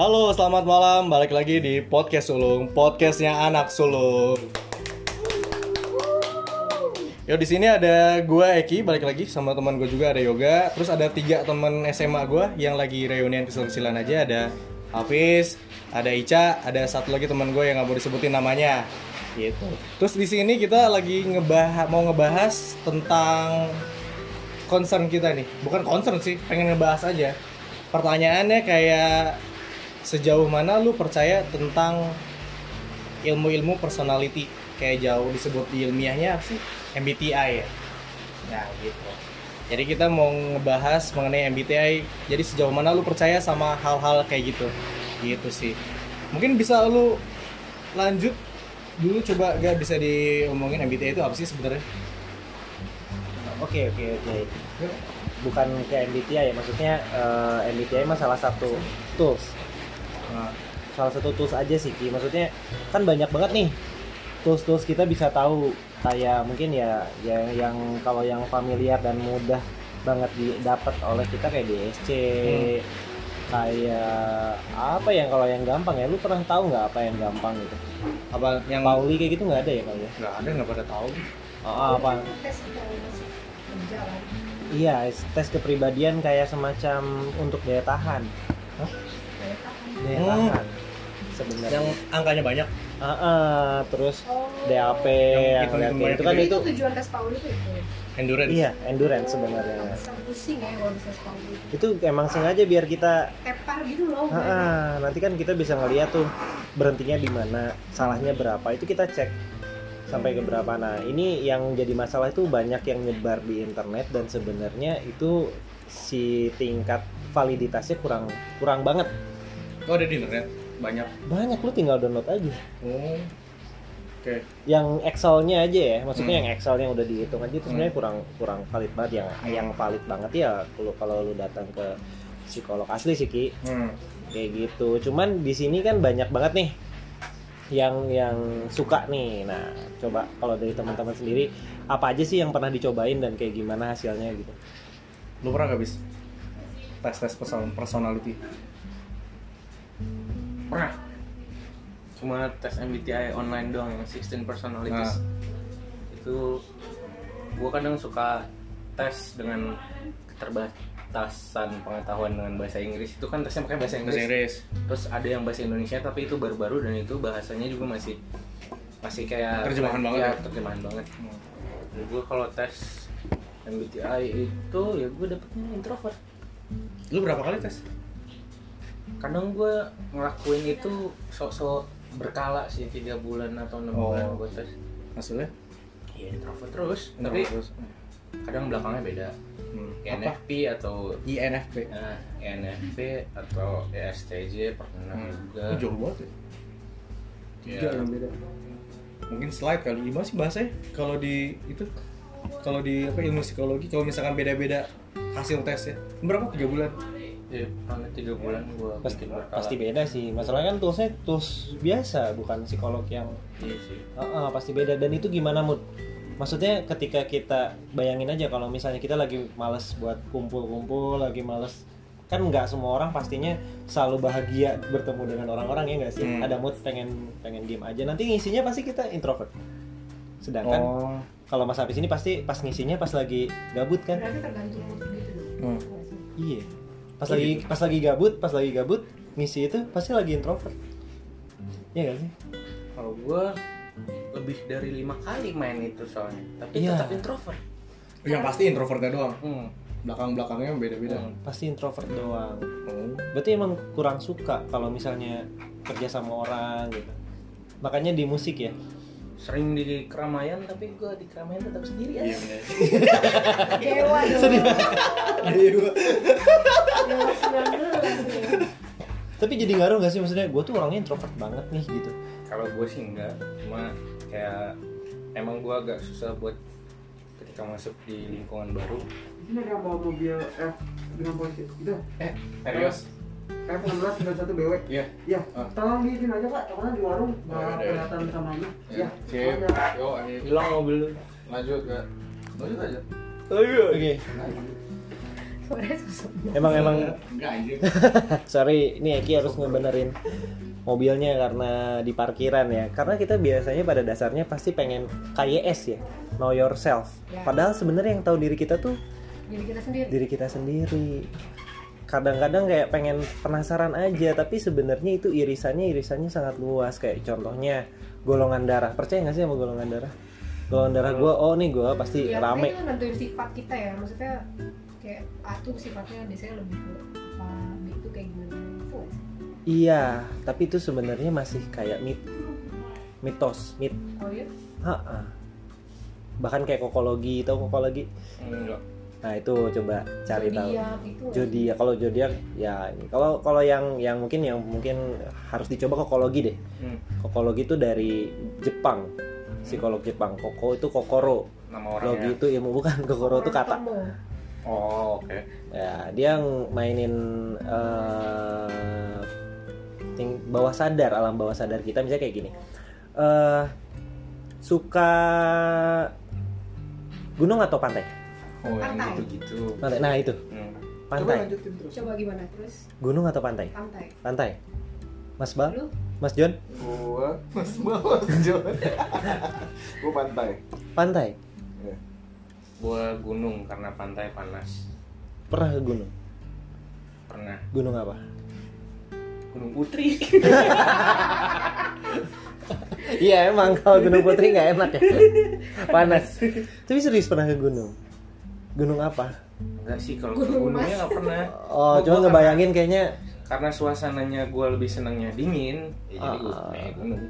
Halo, selamat malam. Balik lagi di podcast Sulung, podcastnya anak sulung. Yo di sini ada gue Eki, balik lagi sama teman gue juga ada Yoga. Terus ada tiga teman SMA gue yang lagi reunian kecil-kecilan aja. Ada Hafiz, ada Ica, ada satu lagi teman gue yang nggak mau disebutin namanya. Gitu. Terus di sini kita lagi ngebahas mau ngebahas tentang concern kita nih. Bukan concern sih, pengen ngebahas aja. Pertanyaannya kayak sejauh mana lu percaya tentang ilmu-ilmu personality? Kayak jauh disebut di ilmiahnya apa sih? MBTI ya? Nah gitu. Jadi kita mau ngebahas mengenai MBTI jadi sejauh mana lu percaya sama hal-hal kayak gitu? Gitu sih. Mungkin bisa lu lanjut. Dulu coba gak bisa diomongin MBTI itu apa sih sebenarnya? Oke oke oke. Bukan kayak MBTI ya, maksudnya eh, MBTI mah salah satu tools. Nah, Salah satu tools aja sih Ki. Maksudnya kan banyak banget nih tools-tools kita bisa tahu. Kayak mungkin ya ya yang kalau yang familiar dan mudah banget didapat oleh kita kayak DSC kayak apa yang kalau yang gampang ya? Lu pernah tahu nggak apa yang gampang gitu? Apa yang Pauli kayak gitu nggak ada ya kali ya? Nggak ada nggak pada tahu. Oh, apa? Iya, tes kepribadian kayak semacam untuk daya tahan. Hmm. Sebenarnya. yang angkanya banyak Ah, ah, terus oh DAP Yang yang, lihat banyak itu kan itu itu tujuan tes Pauli itu itu endurance iya endurance sebenarnya. pusing ya kalau bisa tes Pauli Itu emang sengaja biar kita tepar gitu loh ah, nanti kan kita bisa ngeliat tuh berhentinya di mana, salahnya berapa. Itu kita cek sampai ke berapa. Nah, ini yang jadi masalah itu banyak yang nyebar di internet dan sebenarnya itu si tingkat validitasnya kurang kurang banget. Oh ada di internet banyak Banyak lu tinggal download aja. oh oke yang Excelnya aja ya, maksudnya Hmm. yang Excelnya udah dihitung aja itu sebenarnya kurang kurang valid banget yang Hmm. yang valid banget ya kalau kalau lu datang ke psikolog asli sih Ki hmm. kayak gitu. Cuman di sini kan banyak banget nih yang yang suka nih. Nah, coba kalau dari teman-teman sendiri apa aja sih yang pernah dicobain dan kayak gimana hasilnya gitu. lu pernah gak bis tes tes person personality pernah? Cuma tes MBTI online doang yang 16 personalities. Itu gua kadang suka tes dengan keterbatasan pengetahuan dengan bahasa Inggris. Itu kan tesnya pakai bahasa Inggris. bahasa Inggris. Terus ada yang bahasa Indonesia tapi itu baru-baru dan itu bahasanya juga masih masih kayak Terjemahan banget ya, ya? terjemahan banget. Jadi gue kalau tes MBTI itu ya gue dapetnya introvert. Lu berapa kali tes kadang gue ngelakuin itu sok-sok berkala sih tiga bulan atau enam Oh. bulan gue tes. Hasilnya ya introvert terus. Tapi terus. kadang belakangnya beda. Hmm. atau INFP eh, ENFP atau ESTJ pernah Hmm. juga. Oh, jauh banget ya? Ya, Tiga yang beda. Mungkin slide kali. Gimana sih bahasanya? Kalau di itu kalau di apa ilmu psikologi kalau misalkan beda-beda hasil tesnya berapa? Tiga bulan ya, pernah tiga bulan gue Pasti pasti beda sih. Masalahnya kan toolsnya tools biasa, bukan psikolog yang iya sih. Ah, ah, pasti beda. Dan itu gimana mood maksudnya ketika kita bayangin aja kalau misalnya kita lagi males buat kumpul-kumpul lagi males kan nggak semua orang pastinya selalu bahagia bertemu dengan orang-orang ya nggak sih? Hmm. ada mood pengen pengen diem aja. Nanti ngisinya pasti kita introvert. Sedangkan oh. kalau mas Hafiz ini pasti pas ngisinya pas lagi gabut kan? Berarti tergantung mood gitu Hmm. iya pas Oh, lagi gitu. pas lagi gabut pas lagi gabut ngisi itu pasti lagi introvert Iya gak sih? kalau gue lebih dari lima kali main itu soalnya tapi Iya. tetap introvert yang pasti introvertnya doang hmm. belakang belakangnya beda-beda Hmm. Pasti introvert doang. oh Berarti emang kurang suka kalau misalnya kerja sama orang gitu. Makanya di musik ya. Sering di keramaian tapi gue di keramaian tetap sendiri ya. Iya bener. Dewa dong. Dewa. 19 nih. Tapi jadi ngaruh gak sih? Maksudnya gue tuh orangnya introvert banget nih gitu. kalau gue sih enggak cuma kayak emang gue agak susah buat ketika masuk di lingkungan baru. Ini ada bawa mobil F dengan polisi. Itu eh serius F 16 91 BW. iya Iya. Ah. Tolong diizin aja kak, karena di warung Oh, nggak yaudah. kelihatan samanya. ya Iya. sip Oh, ya. yo ayo hilang mobil lu lanjut gak lanjut aja Oke. Suaranya sosok. emang emang Enggak anjir. sorry ini Eki harus ngebenerin mobilnya karena di parkiran ya karena kita biasanya pada dasarnya pasti pengen KYS ya know yourself Ya. padahal sebenarnya yang tahu diri kita tuh Jadi kita sendiri. diri kita sendiri kadang-kadang kayak pengen penasaran aja tapi sebenarnya itu irisannya irisannya sangat luas kayak contohnya golongan darah percaya nggak sih sama golongan darah golongan darah gue oh nih gue pasti Ya, rame itu nentuin sifat kita ya. Maksudnya kayak A tuh sifatnya biasanya lebih ke apa, itu kayak gimana. Itu iya tapi itu sebenarnya masih kayak mit mitos mit Oh iya? Ha-ha. bahkan kayak kokologi tau kokologi enggak nah itu coba cari tahu. Zodiak nggak sih? zodiak kalau zodiak ya kalau kalau yang yang mungkin yang mungkin harus dicoba kokologi deh. Hmm. kokologi itu dari Jepang psikolog Jepang. Koko itu kokoro. Nama logi itu ilmu bukan kokoro itu kata. Oh oke. Ya dia yang mainin eh ting- bawah sadar alam bawah sadar kita misalnya kayak gini. Eh suka gunung atau pantai oh yang Pantai. gitu gitu pantai. Nah itu. Hmm. Coba pantai lanjutin terus. Coba gimana terus? gunung atau pantai? Pantai. pantai. Mas Bal? Lu? Mas John? Gua. Mas Bawas John. Gua pantai. pantai? Ya. gua gunung karena pantai panas. Pernah ke gunung? Pernah. Gunung apa? Gunung putri. Iya emang. Kalau gunung putri nggak enak ya. Panas. Tapi serius pernah ke gunung gunung apa? Enggak sih kalau ke Gunung gunungnya nggak pernah. Oh cuma ngebayangin kayaknya. Karena suasananya gue lebih senangnya dingin ya jadi gue Ah. naik gunung.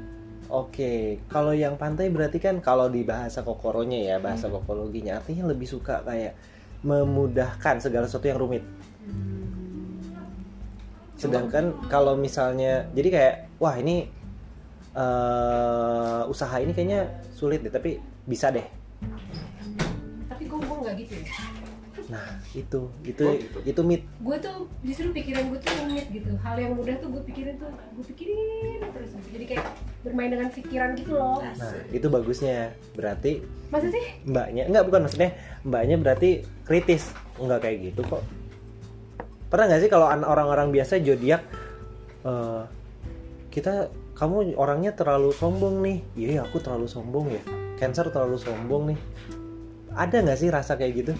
Oke, kalau yang pantai berarti kan kalau di bahasa kokoronya ya, bahasa kokologinya artinya lebih suka kayak memudahkan segala sesuatu yang rumit. Sedangkan kalau misalnya jadi kayak wah ini eh usaha ini kayaknya sulit deh, tapi bisa deh. tapi gue gue nggak gitu ya. Nah, itu itu Oh, gitu. itu mit. Gue tuh justru pikiran gue tuh rumit gitu. Hal yang mudah tuh gue pikirin tuh gue pikirin terus. gitu. Jadi kayak bermain dengan pikiran gitu loh. Nah, itu bagusnya. Berarti Masa sih? mbaknya enggak bukan maksudnya mbaknya berarti kritis. Enggak kayak gitu kok. Pernah nggak sih kalau an- orang-orang biasa zodiak eh, kita kamu orangnya terlalu sombong nih. Iya, aku terlalu sombong ya. Cancer terlalu sombong nih. Ada nggak sih rasa kayak gitu?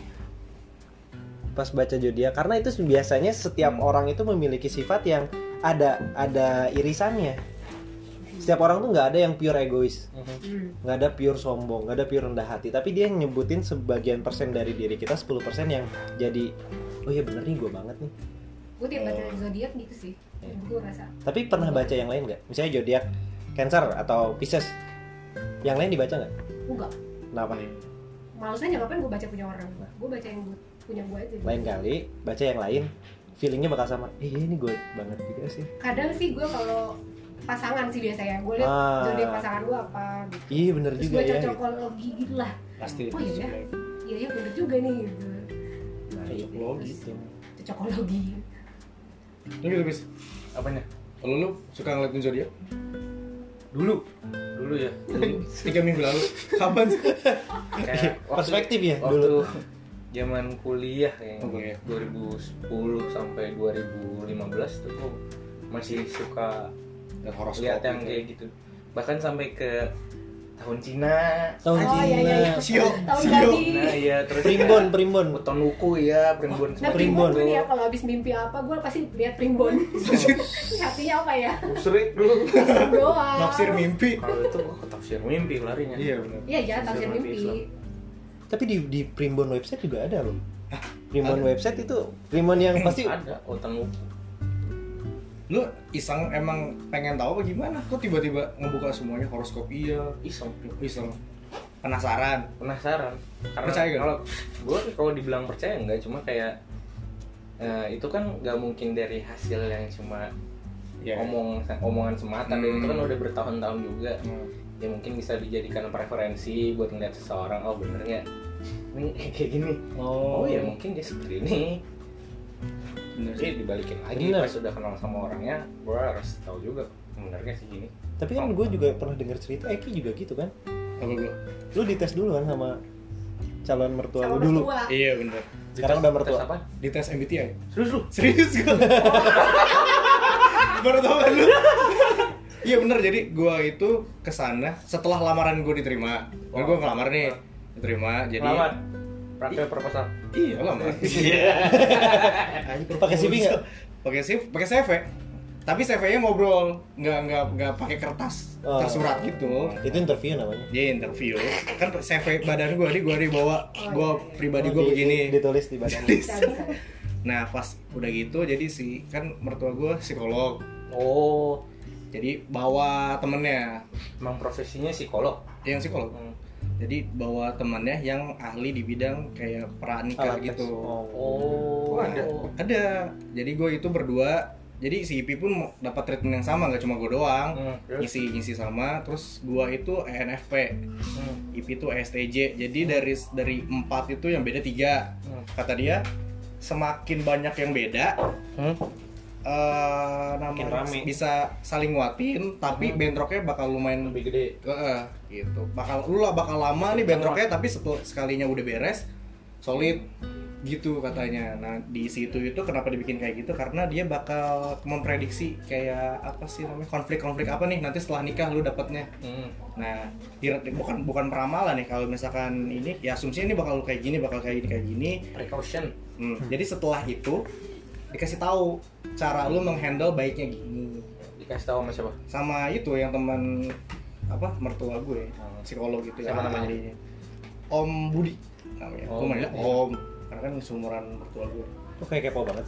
Pas baca zodiak karena itu biasanya setiap orang itu memiliki sifat yang ada ada irisannya. Setiap orang tuh nggak ada yang pure egois Hmm. nggak ada pure sombong, nggak ada pure rendah hati, tapi dia nyebutin sebagian persen dari diri kita 10% yang jadi oh iya bener nih gue banget nih. Gue tiap baca zodiak gitu sih. Iya. Gue rasa. Tapi pernah baca yang lain nggak? Misalnya zodiak Cancer atau Pisces. Yang lain dibaca nggak? Enggak. Kenapa? Males aja ngapain gue baca punya orang. Gue baca yang gua- punya gue aja. Lain kali baca yang lain, feelingnya bakal sama. Eh ini gue banget juga sih. Kadang sih gue kalau pasangan sih biasanya gue lihat Ah. zodiak pasangan gue apa gitu. Iya bener Terus juga gue ya. cocokologi gitu lah. Pasti. Oh iya ya. Iya ya bener juga nih gitu. Nah, Cocokologi. gitu. Cocokologi. Lu gitu bis. apanya Kalau lu suka ngeliatin zodiak? Dulu dulu ya dulu Tiga minggu lalu. Kapan sih? kayak Perspektif ya waktu dulu. zaman kuliah yang kuliah. 2010 sampai 2015 tuh masih suka lihat yang gitu. kayak gitu bahkan sampai ke tahun Cina Tahun Oh, iya, iya, iya. Cina. Sio, Tahun Sio. nah iya terus Primbon, primbon. buton wuku ya primbon Nah primbon Primbon. gue nih ya kalau habis mimpi apa gue pasti lihat primbon. Artinya apa ya? Sering dulu. Doang. Naksir mimpi. kalau itu tafsir mimpi larinya Iya benar. Iya jangan tafsir Tafsir mimpi mimpi. Tapi di di Primbon website juga ada loh. Primbon ada? website itu Primbon yang pasti ada otan wuku Lu iseng emang pengen tahu apa gimana? Kok tiba-tiba ngebuka semuanya horoskop iya, iseng iseng. Penasaran. penasaran karena Percaya nggak? kalau gue kalau dibilang percaya enggak cuma kayak eh, itu kan nggak mungkin dari hasil yang cuma Ya. omong omongan semata dan itu kan Hmm. udah bertahun-tahun juga Hmm. ya mungkin bisa dijadikan preferensi buat ngeliat seseorang oh bener nggak ini kayak gini oh ya mungkin dia seperti ini Bener sih. jadi dibalikin lagi Bener. pas sudah kenal sama orangnya gue harus tahu juga bener gak sih gini Tapi kan gue juga pernah dengar cerita Eki juga gitu kan. Apa gua? Lu dites dulu kan sama calon mertua lu Sama dulu. mertua. Iya bener. Sekarang udah Tes mertua. apa? Di tes MBTI. Serius lu? Serius gue. Baru tau kan lu? Iya bener, jadi gue itu ke sana setelah lamaran gue diterima Kan gue ngelamar nih, diterima jadi. Praktek proposal. Iya lamar Pakai CV nggak? Pakai CV, pakai CV Tapi CV-nya ngobrol, nggak nggak nggak pakai kertas Oh. tersurat gitu. Itu interview namanya. Dia interview, kan CV badan gue nih gue dibawa, gue pribadi gue Oh, begini. di- Ditulis di badan. Nah pas udah gitu jadi si kan mertua gue psikolog. Oh, jadi bawa temennya. Emang profesinya psikolog. yang psikolog. Hmm. Jadi bawa temannya yang ahli di bidang kayak pranikah Alat gitu. Oh. Oh, ada ada. Jadi gue itu berdua. Jadi si Ipi pun dapat treatment yang sama nggak cuma gue doang. Hmm, ngisi ngisi sama. Terus gue itu E ENFP Hmm. Ipi itu ESTJ jadi dari dari empat itu yang beda tiga. Hmm. kata dia semakin banyak yang beda Hmm. Eh Makin namanya rame. bisa saling nguatin tapi bentroknya bakal lumayan Lebih gede. Heeh, gitu. Bakal lu lah bakal lama nih bentroknya tapi setel, sekalinya udah beres solid gitu katanya. Nah, di situ itu kenapa dibikin kayak gitu? Karena dia bakal memprediksi kayak apa sih namanya? konflik-konflik apa nih nanti setelah nikah lu dapatnya. Hmm. Nah, kira- bukan bukan peramalan nih kalau misalkan ini ya asumsinya ini bakal kayak gini, bakal kayak gini kayak gini. Precaution. Hmm, Jadi setelah itu dikasih tahu cara lu menghandle baiknya gini Dikasih tahu sama siapa? sama itu yang teman apa mertua gue Hmm. psikolog gitu Siapa namanya? ahlinya. Om Budi namanya Oh, gue manggilnya Budi. Om karena kan seumuran mertua gue Kok kayak kepo banget.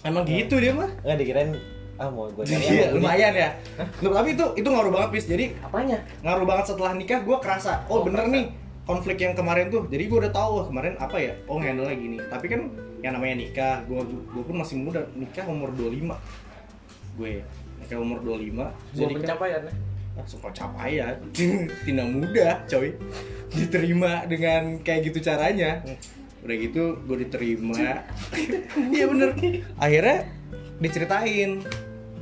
emang gitu dia mah Enggak dikirain ah mau gue cari iya yang lumayan ya Loh, tapi itu itu ngaruh banget pis jadi Apanya? ngaruh banget setelah nikah gue kerasa oh, Oh, bener kerasa. nih konflik yang kemarin tuh jadi gue udah tahu kemarin apa ya oh handle nya gini tapi kan yang namanya nikah gue gue pun masih muda nikah umur 25 gue nikah umur 25 Sebuah jadi pencapaian ya? langsung pencapaian. Tidak mudah coy. Diterima dengan kayak gitu caranya. Udah gitu gue diterima. Iya bener. Akhirnya diceritain.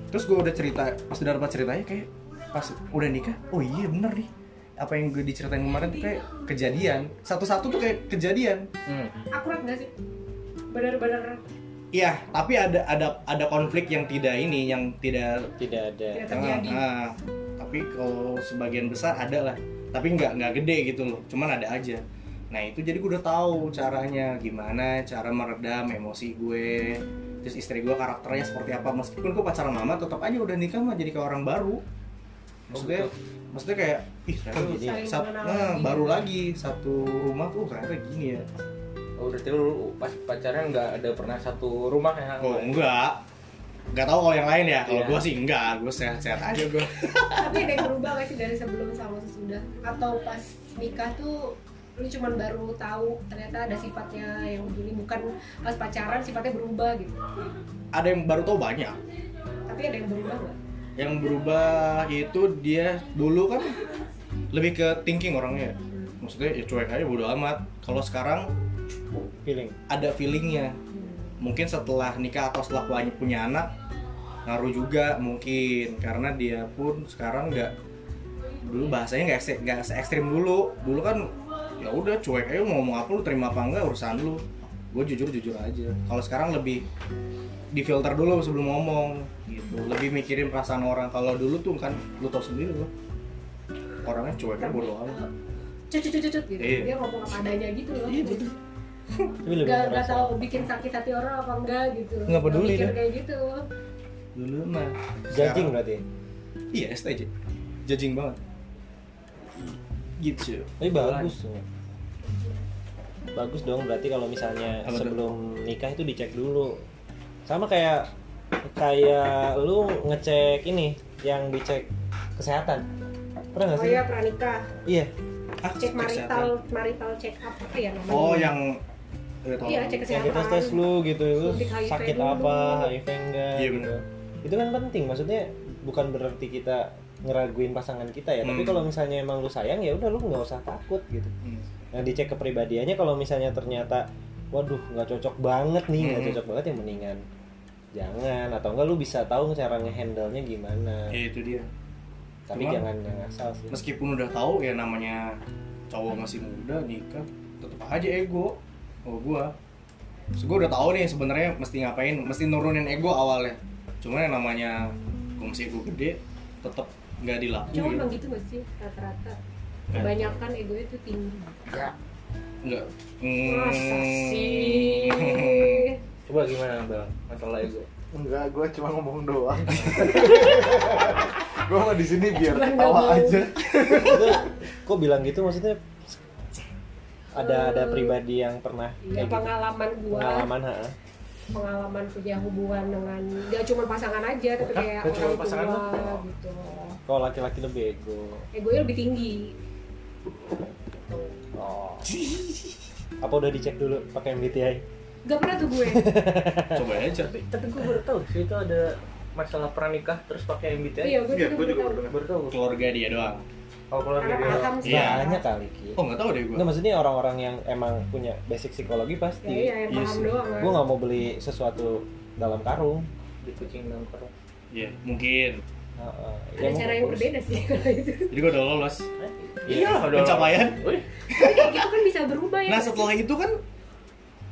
Terus gue udah cerita pas udah dapat ceritanya kayak pas udah nikah oh iya bener nih. Apa yang gue diceritain kemarin tuh kayak kejadian. Satu-satu tuh kayak kejadian. Hmm. Akurat gak sih? Bener-bener iya tapi ada ada ada konflik yang tidak ini yang tidak tidak ada. tidak terjadi. Ah, ah. tapi kalau sebagian besar ada lah. Tapi nggak nggak gede gitu loh. Cuman ada aja. Nah itu jadi gue udah tahu caranya. Gimana cara meredam emosi gue. Terus istri gue karakternya seperti apa. Meskipun gue pacaran lama tetap aja udah nikah mah jadi kayak orang baru. Maksudnya Oh, maksudnya kayak ih ternyata sat- mengenal nah, lagi. baru lagi satu rumah tuh ternyata gini ya Oh, berarti lu pas pacaran nggak ada pernah satu rumah ya? oh enggak nggak tahu kalau yang lain ya kalau Iya. gue sih enggak gue sehat-sehat aja gue Tapi ada yang berubah gak sih dari sebelum sama sesudah? Atau pas nikah tuh lu cuman baru tahu ternyata ada sifatnya yang begini bukan pas pacaran sifatnya berubah gitu. ada yang baru tahu banyak Tapi ada yang berubah gak? yang berubah itu dia dulu kan lebih ke thinking orangnya maksudnya ya cuek aja bodo amat kalau sekarang Feeling. ada feelingnya. Mungkin setelah nikah atau setelah banyak punya anak ngaruh juga mungkin. Karena dia pun sekarang nggak dulu bahasanya nggak se- nggak se ekstrim dulu. Dulu kan ya udah cuek aja mau ngomong apa lu terima apa enggak urusan lu. Gue jujur jujur aja. Kalau sekarang lebih difilter dulu sebelum ngomong gitu. Lebih mikirin perasaan orang. Kalau dulu tuh kan lu tau sendiri loh orangnya cueknya bodo amat. Cucut cucut cucut gitu. Iya. Dia ngomong apa adanya gitu loh. iya betul Tapi lebih Gak, gak tahu bikin sakit hati orang apa enggak gitu. Nggak peduli dia. kayak gitu. dulu mah Judging berarti. iya STJ judging banget gitu Tapi bagus tuh. Bagus dong berarti kalau misalnya Apa sebelum nikah itu dicek dulu. Sama kayak kayak lu ngecek ini yang dicek kesehatan. Pernah nggak Oh sih? iya pranikah. Iya. ah, Cek marital kesehatan. marital check up apa ya namanya? oh yang. Iya, cek kesehatan. kita tes lu gitu, lu Suntik HIV sakit dulu. apa, HIV enggak Iya, gitu. Itu kan penting, maksudnya bukan berarti kita ngeraguin pasangan kita ya, tapi Hmm. kalau misalnya emang lu sayang ya udah lu nggak usah takut gitu. Hmm. Nah dicek kepribadiannya kalau misalnya ternyata waduh nggak cocok banget nih nggak Hmm. cocok banget ya mendingan jangan atau enggak lu bisa tahu cara ngehandle nya gimana ya itu dia tapi Cuman- jangan yang asal sih meskipun udah tahu ya namanya cowok masih muda nikah tetep aja ego oh gua Terus gue udah tahu nih sebenarnya mesti ngapain mesti nurunin ego awalnya cuman yang namanya gue masih ego gede tetep nggak dilakuin emang gitu gak sih rata-rata kebanyakan ego itu tinggi nggak masa Hmm. sih Coba gimana Bel? Masalah ego. Enggak, gue cuma ngomong doang. gue mau di sini biar ngomong. aja. Kok bilang gitu maksudnya ada ada pribadi yang pernah ya kayak gitu? pengalaman gua. Pengalaman ha pengalaman punya hubungan dengan gak cuma pasangan aja tapi Hah? kayak Gak cuma orang pasangan tua gitu. Kalau laki-laki lebih ego? Egonya lebih tinggi. Oh. Apa udah dicek dulu pakai MBTI gak pernah tuh gue. Coba aja Tapi tapi gue baru tahu sih itu ada masalah pranikah terus pakai MBTI. iya gue juga gue juga. Baru tahu. keluarga dia doang Oh kalau karena dia paham sih. Iya. banyak kali Ki. Oh nggak tahu deh gue Nggak maksudnya orang-orang yang emang punya basic psikologi ya pasti. Iya yang Iya paham sih. doang. Kan gue nggak mau beli sesuatu dalam karung. Di kucing dalam karung. Iya, mungkin. Heeh. ada Ya, cara yang berbeda sih kalau itu. Jadi gue udah lolos. Iya, pencapaian. Wih, tapi kayak gitu kan bisa berubah ya nah setelah itu kan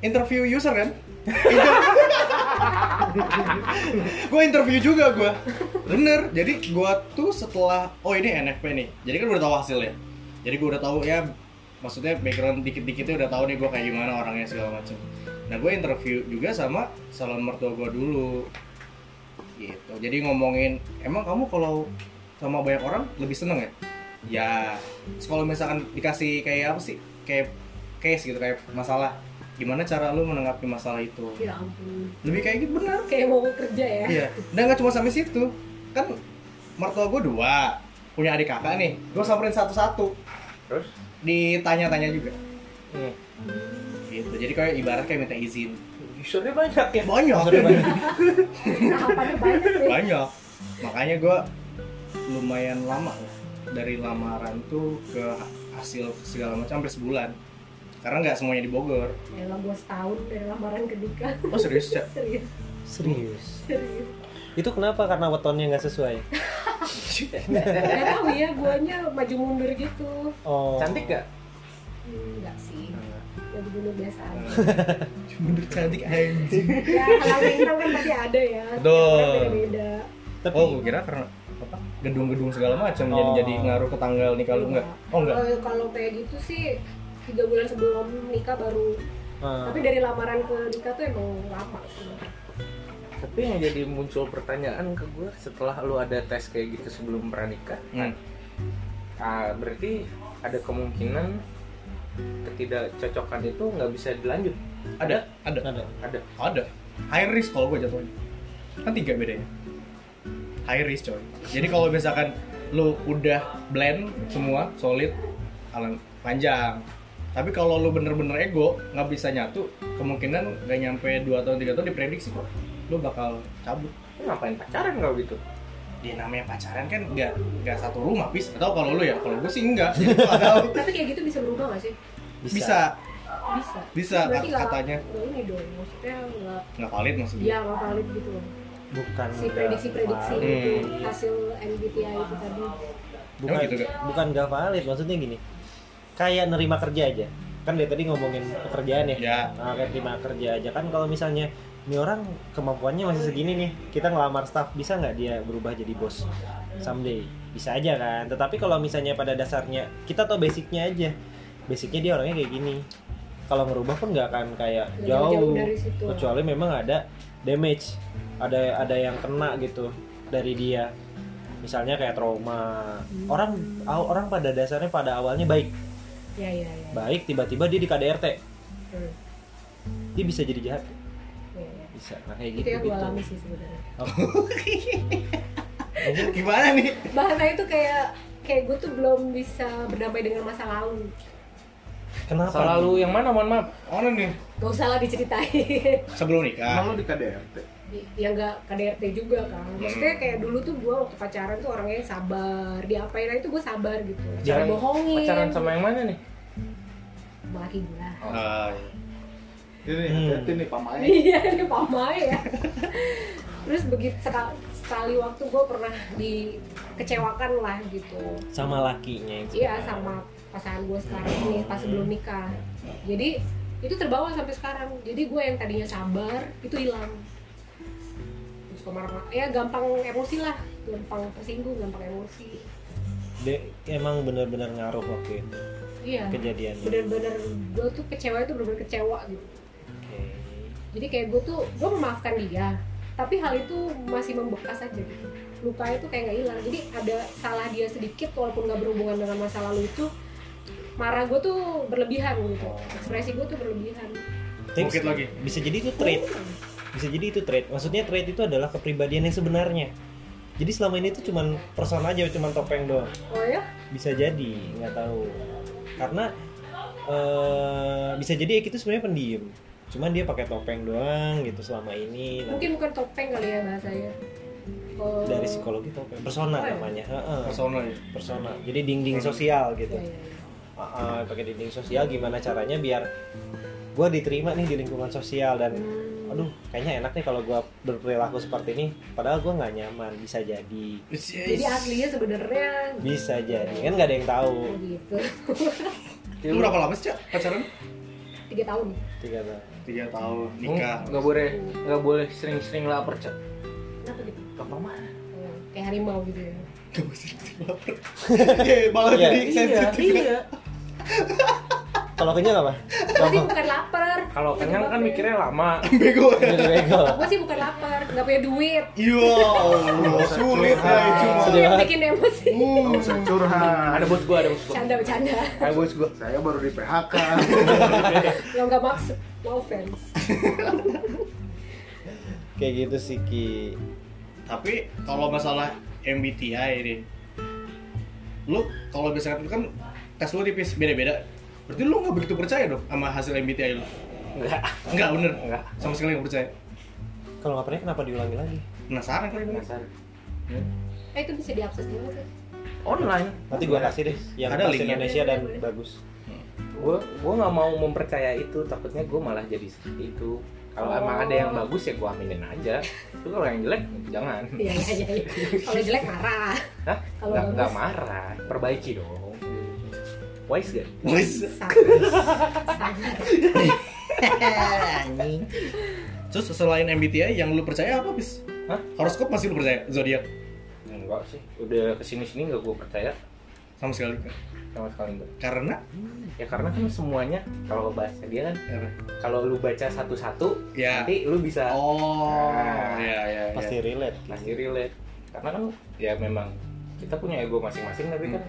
interview user kan gue interview juga gue bener jadi gue tuh setelah oh ini NFP nih. Jadi kan udah tahu hasilnya. Jadi gue udah tahu ya maksudnya background dikit-dikitnya udah tahu nih gue kayak gimana orangnya segala macam nah gue interview juga sama salon mertua gue dulu. Gitu. Jadi ngomongin emang kamu kalau sama banyak orang lebih seneng ya? Ya kalau misalkan dikasih kayak apa sih? Kayak case gitu kayak masalah gimana cara lu menanggapi masalah itu? Ya ampun. Lebih kayak gitu benar. Kayak mau kerja ya? Iya. Dan nggak cuma sampai situ. Kan mertua gue dua. Punya adik kakak nih. Gue samperin satu-satu. Terus? Ditanya-tanya juga. Nih gitu. Jadi kayak ibarat kayak minta izin. Usernya banyak ya. banyak. Tahapannya banyak deh banyak. Makanya gue lumayan lama lah. Dari lamaran tuh ke hasil segala macam sampai sebulan karena nggak semuanya di Bogor ya lah gue setahun dari lamaran ke nikah oh serius Cak? serius serius serius itu kenapa karena wetonnya nggak sesuai Gak tahu ya, guanya maju mundur gitu. oh Cantik gak? Enggak sih. Mundur biasa aja. Bener cantik anjing ya, halal bintang kan pasti ada ya. Betul. Beda-beda. tapi oh gue kira karena apa gedung-gedung segala macam jadi Oh. jadi ngaruh ke tanggal nih kalau enggak oh enggak Kalau- Kalau kayak gitu sih tiga bulan sebelum nikah baru. ah, Tapi dari lamaran ke nikah tuh emang lama sih. Tapi yang jadi muncul pertanyaan ke gue setelah lu ada tes kayak gitu sebelum pranikah, Hmm. ah, berarti ada kemungkinan ketidakcocokan itu nggak bisa dilanjut. ada ada ada Ada. ada high risk kalau gue jatuhnya kan tiga bedanya high risk coy jadi kalau misalkan lu udah blend semua solid alang panjang tapi kalau lu bener-bener ego nggak bisa nyatu kemungkinan nggak nyampe 2 tahun 3 tahun diprediksi kok lu bakal cabut Lu ngapain pacaran kalau gitu? dia namanya pacaran kan nggak nggak satu rumah pis atau kalau lu ya kalau gue sih enggak Tapi kayak gitu bisa berubah gak sih? bisa Bisa. Bisa, Berarti nggak- katanya. nggak ini dong, maksudnya nggak nggak valid maksudnya Iya nggak valid gitu loh. bukan Si prediksi-prediksi itu Hmm. hasil MBTI itu tadi. bukan Emang gitu, Kak? bukan nggak valid maksudnya gini kayak nerima kerja aja. Kan dia tadi ngomongin pekerjaan ya. Ya. Nah, kayak terima kerja aja. Kan kalau misalnya ini orang kemampuannya masih segini nih kita ngelamar staff bisa nggak dia berubah jadi bos? Someday. Bisa aja kan. Tetapi kalau misalnya pada dasarnya kita tahu basicnya aja. Basicnya dia orangnya kayak gini. Kalau ngerubah pun nggak akan kayak jauh jauh. dari situ. kecuali memang ada damage. Ada ada yang kena gitu dari dia. Misalnya kayak trauma. Hmm. orang aw- orang pada dasarnya pada awalnya baik Ya ya ya. baik tiba-tiba dia di KDRT Hmm. dia bisa jadi jahat Ya, ya. bisa nah kayak Itu gitu yang gue gitu alami sih sebenarnya. gimana nih Bahasa itu kayak kayak gue tuh belum bisa berdamai dengan masa lalu. kenapa Selalu yang mana mohon maaf? mana nih Gak usah lah diceritain. sebelum nikah Emang lu di KDRT? Ya nggak KDRT juga kan. Maksudnya kayak dulu tuh gue waktu pacaran tuh orangnya sabar. Diapain aja tuh gue sabar gitu. Jangan bohongin. Pacaran sama yang mana nih? Laki gue. Ah, iya. Ini Hmm. hati nih pamai. Iya, ini pamai ya. Terus begitu sekali, sekali waktu gue pernah dikecewakan lah gitu. sama lakinya yang Iya sama pasangan gue sekarang ini pas sebelum nikah jadi itu terbawa sampai sekarang jadi gue yang tadinya sabar itu hilang suka marah ya gampang emosi lah. Gampang tersinggung gampang emosi. De, emang benar-benar ngaruh waktu itu. Iya. Kejadiannya bener-bener gue tuh kecewa itu bener-bener kecewa gitu. Oke. jadi kayak gue tuh gue memaafkan dia tapi hal itu masih membekas aja gitu. Luka itu kayak nggak hilang. Jadi ada salah dia sedikit walaupun nggak berhubungan dengan masa lalu itu marah gue tuh berlebihan gitu. Ekspresi gue tuh berlebihan. Bukit lagi. bisa jadi itu trait bisa jadi itu trait maksudnya trait itu adalah kepribadian yang sebenarnya. Jadi selama ini tuh cuman persona aja cuman topeng doang. Oh ya? Bisa jadi nggak tahu. Karena eh, bisa jadi Eki itu sebenarnya pendiam. Cuman dia pakai topeng doang gitu selama ini. Mungkin bukan topeng kali ya bahasanya Oh, dari psikologi topeng. Persona Oh, iya. namanya. Heeh. Persona ya. persona. Jadi dinding sosial gitu. Iya, iya. Heeh, pakai dinding sosial gimana caranya biar gue diterima nih di lingkungan sosial dan Hmm. Aduh kayaknya enak nih kalau gue berperilaku seperti ini padahal gue nggak nyaman bisa jadi. Jadi aslinya sebenarnya bisa jadi. Kan nggak ada yang tahu. Oh, gitu. Lu berapa lama sih, Cak, pacaran? tiga tahun. Tiga tahun. Tiga tahun, Hmm, nikah. nggak boleh nggak boleh sering-sering lapar cak. Kenapa gitu? Gampang mah. Oh, kayak harimau gitu ya. Gak mesti lapar. Iya, malah Iya, jadi iya sensitif. iya kalau kenyang apa? Gue sih bukan lapar. Kalau kenyang kan mikirnya lama. Bego. jadi bego. gue sih bukan lapar nggak punya duit. Iya, Allah, sulit ya itu yang bikin emosi Nggak usah curhat. ada bos gua ada bos gua. Canda bercanda. Ada bos gua. Saya baru di PHK. lo nggak maksud no offense. Kayak gitu sih ki. Tapi kalau masalah MBTI ini, lu kalau misalkan itu kan tes lu tipis beda-beda. Berarti lu nggak begitu percaya dong sama hasil MBTI lu? enggak Enggak bener. Nggak. Sama sekali nggak percaya. kalau nggak pernah kenapa diulangi lagi Penasaran kali. Penasaran. eh itu bisa diakses di mana sih online nanti gua kasih deh yang Ada linknya. Indonesia dan Boleh, bagus gue gue nggak mau mempercaya itu takutnya gue malah jadi seperti itu kalau Oh. emang ada yang bagus ya gue aminin aja itu kalau yang jelek jangan iya iya iya kalau jelek marah Hah? Kalau nggak marah perbaiki dong wise gak Wis. sangat Terus selain MBTI yang lu percaya apa, Bis? Hah? Horoskop masih lu percaya? Zodiak? enggak sih udah ke sini sini nggak gue percaya Sama sekali kan? sama sekali enggak Karena ya karena kan semuanya kalau bahasa dia kan kalau lu baca satu-satu Ya. nanti lu bisa Oh, Nah. ya ya. ya. pasti relate pasti relate karena kan ya memang kita punya ego masing-masing tapi kan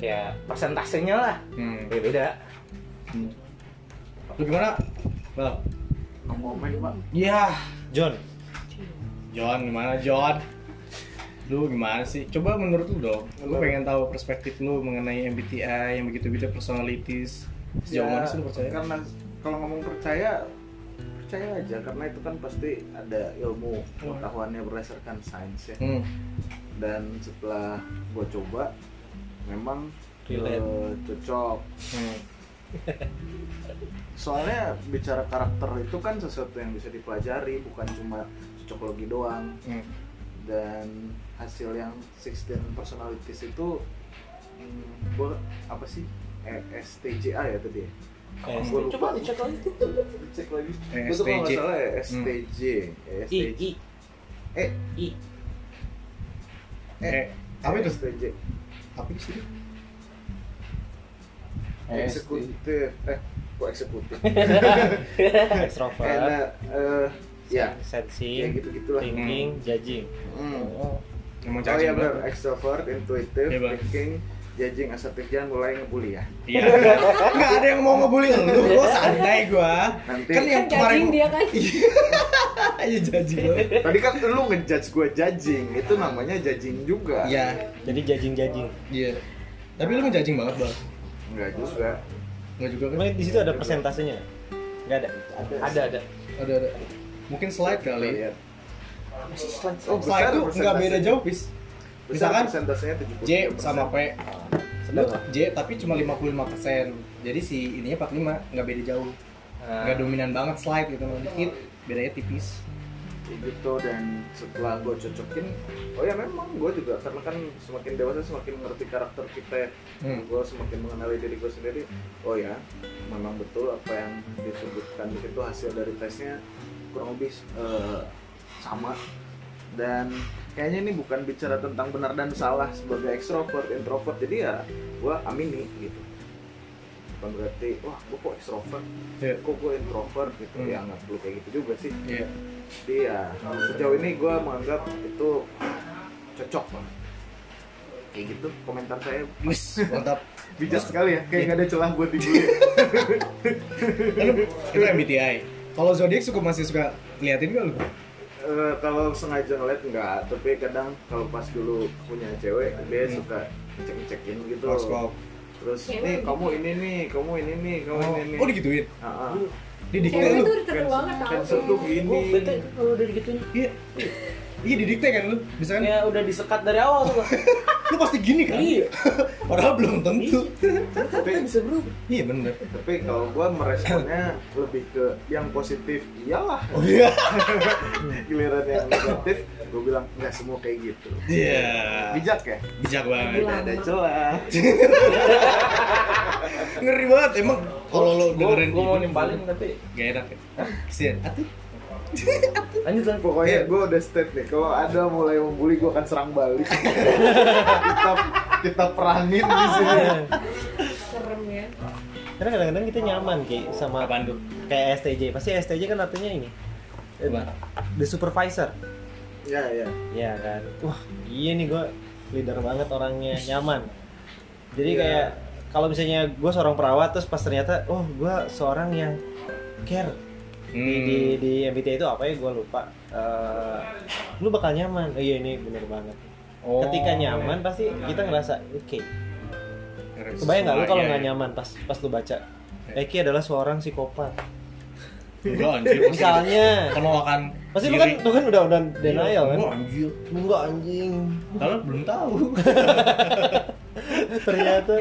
kayak persentasenya lah Hmm. ya beda Lu gimana? Bal? Komen, Pak. Ya, John John gimana John? Lu gimana sih? Coba menurut lu dong. Gue pengen tahu perspektif lu mengenai MBTI yang begitu-begitu personalities. Sejauh mana sih lu percaya? Karena kalau ngomong percaya percaya aja karena itu kan pasti ada ilmu pengetahuannya berdasarkan sains ya. Hmm. Dan setelah gue coba memang Relate. eh, cocok. Hmm. Soalnya bicara karakter itu kan sesuatu yang bisa dipelajari bukan cuma cocokologi doang. Hmm. dan hasil yang 16 personalities itu hmm, gua apa sih E- STJA ya tadi ya? Eh, lupa. coba dicek lagi Cek lagi. Eh, Gua tuh kalau nggak STJ. salah ya STJ. Eh, i STJ. i Eh, i Eh, apa itu? STJ. Apa sih? Eksekutif. Eh, kok eksekutif? extrovert Eh, eh, ya, sensing ya gitu-gitulah. thinking judging Hmm. Emang Oh cacing iya benar, extrovert, intuitive, Bang. thinking, judging, assertive, jangan mulai ngebully ya. Iya. Enggak ada yang mau ngebully lu. Gua santai gua. Nanti Kan yang kan kemarin dia kan Iya judging lu. Tadi kan lu ngejudge gue judging, itu namanya judging juga. Iya. jadi judging judging Iya. Tapi lu ngejudging banget, Bang. Enggak juga. Enggak juga kan? Di situ ada persentasenya nggak ada ada ada Ada ada. Mungkin slide kali. Lihat. Oh, slide tuh enggak beda jauh, Pis. Misalkan persentasenya 70. J sama P. Lu J tapi cuma 55%. Jadi si ininya 45, nggak beda jauh. Nah, Nggak dominan banget slide gitu, dikit. Bedanya tipis. gitu dan setelah gue cocokin oh ya memang gue juga karena kan semakin dewasa semakin ngerti karakter kita ya Hmm. gue semakin mengenali diri gue sendiri oh ya memang betul apa yang disebutkan di situ hasil dari tesnya kurang lebih eh, sama dan kayaknya ini bukan bicara tentang benar dan salah sebagai ekstrovert introvert jadi ya gue amini gitu bukan berarti wah gue kok ekstrovert Iya. kok gue introvert gitu Hmm. ya nggak perlu kayak gitu juga sih Iya. jadi ya sejauh ini gue menganggap itu cocok banget kayak gitu komentar saya Wis, mantap. bijak sekali ya kayak nggak ada celah buat dibully Lalu itu MBTI. Kalau zodiak suka masih suka liatin gak lu? Eh, kalau sengaja ngeliat enggak tapi kadang kalau pas dulu punya cewek dia Hmm. suka cek cekin gitu Horoskop. terus Cewek nih gitu. kamu ini nih kamu ini nih kamu Oh, ini nih oh digituin. Ah, ah. Didikte Cewek lu. tuh seru banget tau Cancer tuh gini Gue bete kalau udah digituin. Iya. Iya didikte kan lu. Bisa kan? Ya udah disekat dari awal tuh. Lu pasti gini kan? Iya. Padahal belum tentu. tapi bisa berubah. Iya bener. tapi kalau gua meresponnya lebih ke yang positif iyalah Oh iya. giliran yang negatif gue bilang nggak semua kayak gitu Iya. bijak ya Bijak banget. tidak ada celah Ngeri banget emang kalau lo Gue dengerin mau ibu- nimpalin tapi Gak enak ya? Kesian. Atuh. lanjut lan. pokoknya gue udah state nih kalau ada mulai membuli gue akan serang balik kita kita perangin di sini serem ya Karena kadang-kadang kita nyaman ki sama Apaan tuh? kayak STJ. Pasti STJ kan artinya ini. eh, Apa? The supervisor. ya ya Iya kan. Wah, iya nih gue leader banget orangnya, nyaman. Jadi Iya. kayak kalau misalnya gue seorang perawat terus pas ternyata oh gue seorang yang care Hmm. di di MBTI itu apa ya? Gue lupa. Eh, lu bakal nyaman. Oh, iya ini bener banget. Oh. ketika nyaman pasti kita ngerasa oke. Kebayang nggak lu kalau nggak nyaman pas pas lu baca? Eki adalah seorang psikopat. Enggak anjir. misalnya. Penolakan pasti lu kan lu kan udah udah denial kan? Enggak anjir. enggak anjing. Kalau belum tahu. ternyata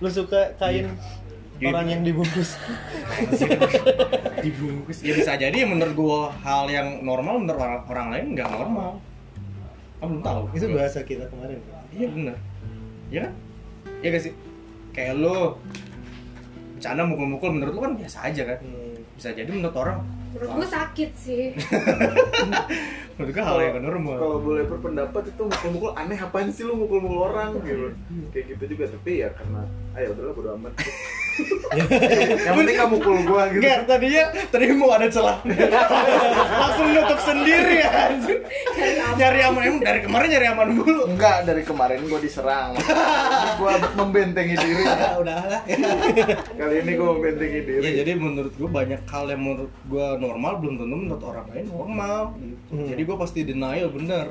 lu suka kain orang yang dibungkus Dibungkus. Ya bisa jadi ya menurut gua hal yang normal menurut orang, orang lain nggak normal. Kamu belum tahu. itu bahasa kita kemarin Iya benar. Iya kan? Iya gak sih? Kayak lu bercanda mukul-mukul menurut lu kan biasa aja kan? Bisa jadi menurut orang menurut gue sakit sih menurut gua hal yang normal. kalau boleh berpendapat itu mukul-mukul aneh apaan sih lu mukul-mukul orang gitu kayak gitu juga tapi ya karena ayo udahlah bodo amat yang penting kamu mukul gua gitu Enggak, tadinya tadi mau ada celah. Langsung nutup sendiri ya. Nyari aman emang dari kemarin nyari aman dulu. enggak dari kemarin gua diserang gua membentengi diri udah lah. kali ini gua membentengi diri Ya jadi menurut gue banyak hal yang menurut gue normal belum tentu menurut orang lain normal. gitu. Hmm. Jadi gue pasti denial bener.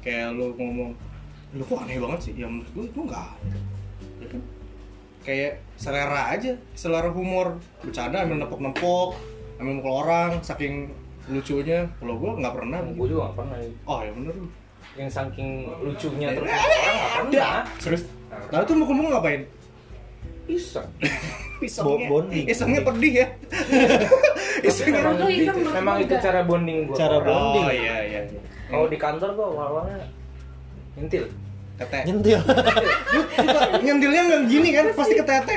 Kayak lu ngomong, lu kok aneh banget sih? Ya menurut gue itu enggak. Ya kan? Kayak selera aja, selera humor, bercanda ambil nepok-nepok, ambil mukul orang, saking lucunya. Kalau gue nggak pernah. Gue juga gak pernah Oh ya bener lu. yang saking lucunya terus orang gak pernah. Serius? Lalu tuh mukul-mukul ngapain? Bisa. Pisangnya, Bo- bonding. pisangnya pedih ya. Tapi memang, itu, memang itu cara bonding gue. Cara bonding. Oh iya iya. iya. Kalau di kantor gue awal-awalnya nyentil. Tete. nyentil Nyentilnya nggak gini kan, pasti ke tete.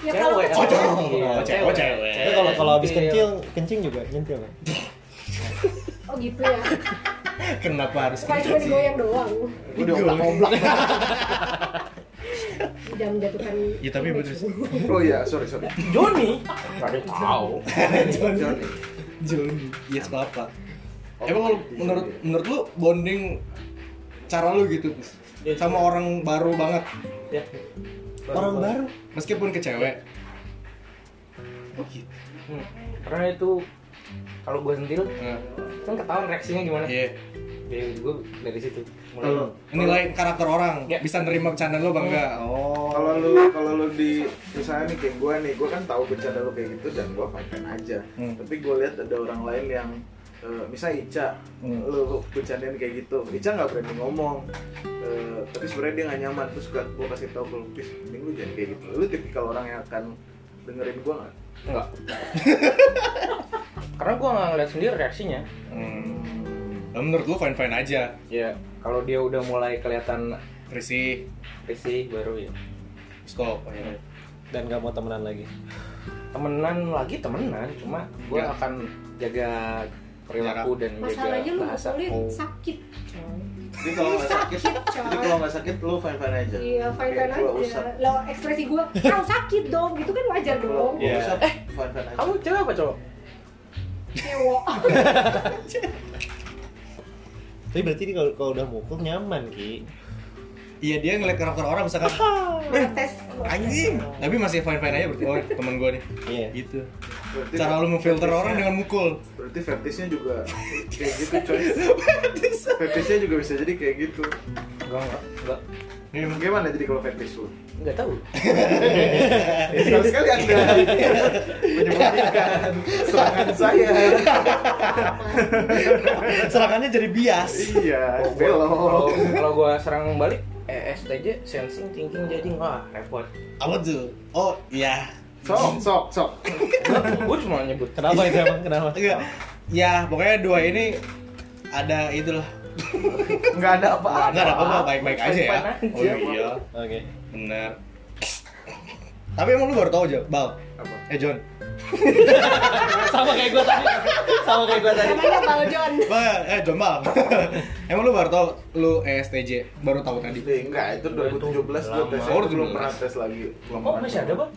ya kalau Cewek. Oh, kecil cewek. Iya, cewek. Cewek. Tapi kalau kalau habis kencing kencing juga nyentil kan oh gitu ya Kenapa harus bukan cuma digoyang doang gua dioblak-oblak tidak menjatuhkan Ya, tapi betul sih. oh iya sorry sorry Joni. Ada tahu. Johnny Johnny. Yes papa. Oh, Emang kalau gitu menurut ya. menurut lu bonding cara lu gitu Pis? sama orang baru banget Ya. orang baru meskipun ke cewek. Oh gitu. Hmm. Karena itu kalau gue sentil Nah, kan ketahuan reaksinya gimana. Iya. Jadi gue dari situ mulai. Nilai karakter orang Ya. bisa nerima bercanda lu apa enggak? Oh. kalau lu kalau lu di misalnya nih kayak gue nih gue kan tahu bercanda lu kayak gitu dan gue fine fine aja Hmm. tapi gue lihat ada orang lain yang eh, misalnya Ica Hmm. lu bercandain kayak gitu Ica nggak berani ngomong Eh, tapi sebenarnya dia nggak nyaman terus gak gue kasih tahu kalau please mending lu jangan kayak gitu lu tipikal orang yang akan dengerin gue nggak Enggak. Karena gue nggak ngeliat sendiri reaksinya. Hmm. Nah, menurut lu fine fine aja ya kalau dia udah mulai kelihatan risih risih baru ya stop akhirnya dan gak mau temenan lagi temenan lagi temenan cuma gue Ya. akan jaga perilaku dan masalahnya lu bahasa mukulin Oh. sakit coy Jadi kalau nggak sakit, Sakit, coy. jadi kalau nggak sakit lu fine fine aja. iya fine fine gua aja usap. lo ekspresi gue kau sakit dong gitu kan wajar dong gua Iya. usap, fine fine aja. kamu cewek apa cowok Ewo. tapi berarti kalau kalau udah mukul nyaman ki iya dia ngeliat karakter orang misalkan tes anjing. Tapi masih fine fine aja berarti. Oh teman gue nih. Iya. Gitu. Berarti cara lu memfilter orang dengan mukul. Berarti fetishnya juga kayak gitu coy. Fetishnya juga bisa jadi kayak gitu. enggak enggak enggak. Iya, Gimana jadi kalau fetish lu? enggak tahu. Sekali sekali anda. Menyembunyikan serangan saya. serangannya jadi bias. Iya, kalau belok. kalau gue serang balik eh STJ sensing thinking jadi wah repot. Apa tuh? Oh iya. Sok, sok, sok. gue cuma nyebut. Kenapa itu emang? Kenapa? Enggak. Ya pokoknya dua ini ada itulah. Nggak ada apa-apa. enggak ada apa-apa baik-baik aja ya. oh iya. Oke. Benar tapi emang lu baru tahu aja bal? Apa? eh John sama kayak gue tadi sama kayak gue tadi namanya Bal John Bal, eh John bal emang lu baru tahu lu ESTJ baru tahu tadi Eh, enggak, itu 2017 gue tes. Oh, belum 2017. pernah tes lagi. Belum oh pernah masih ada bang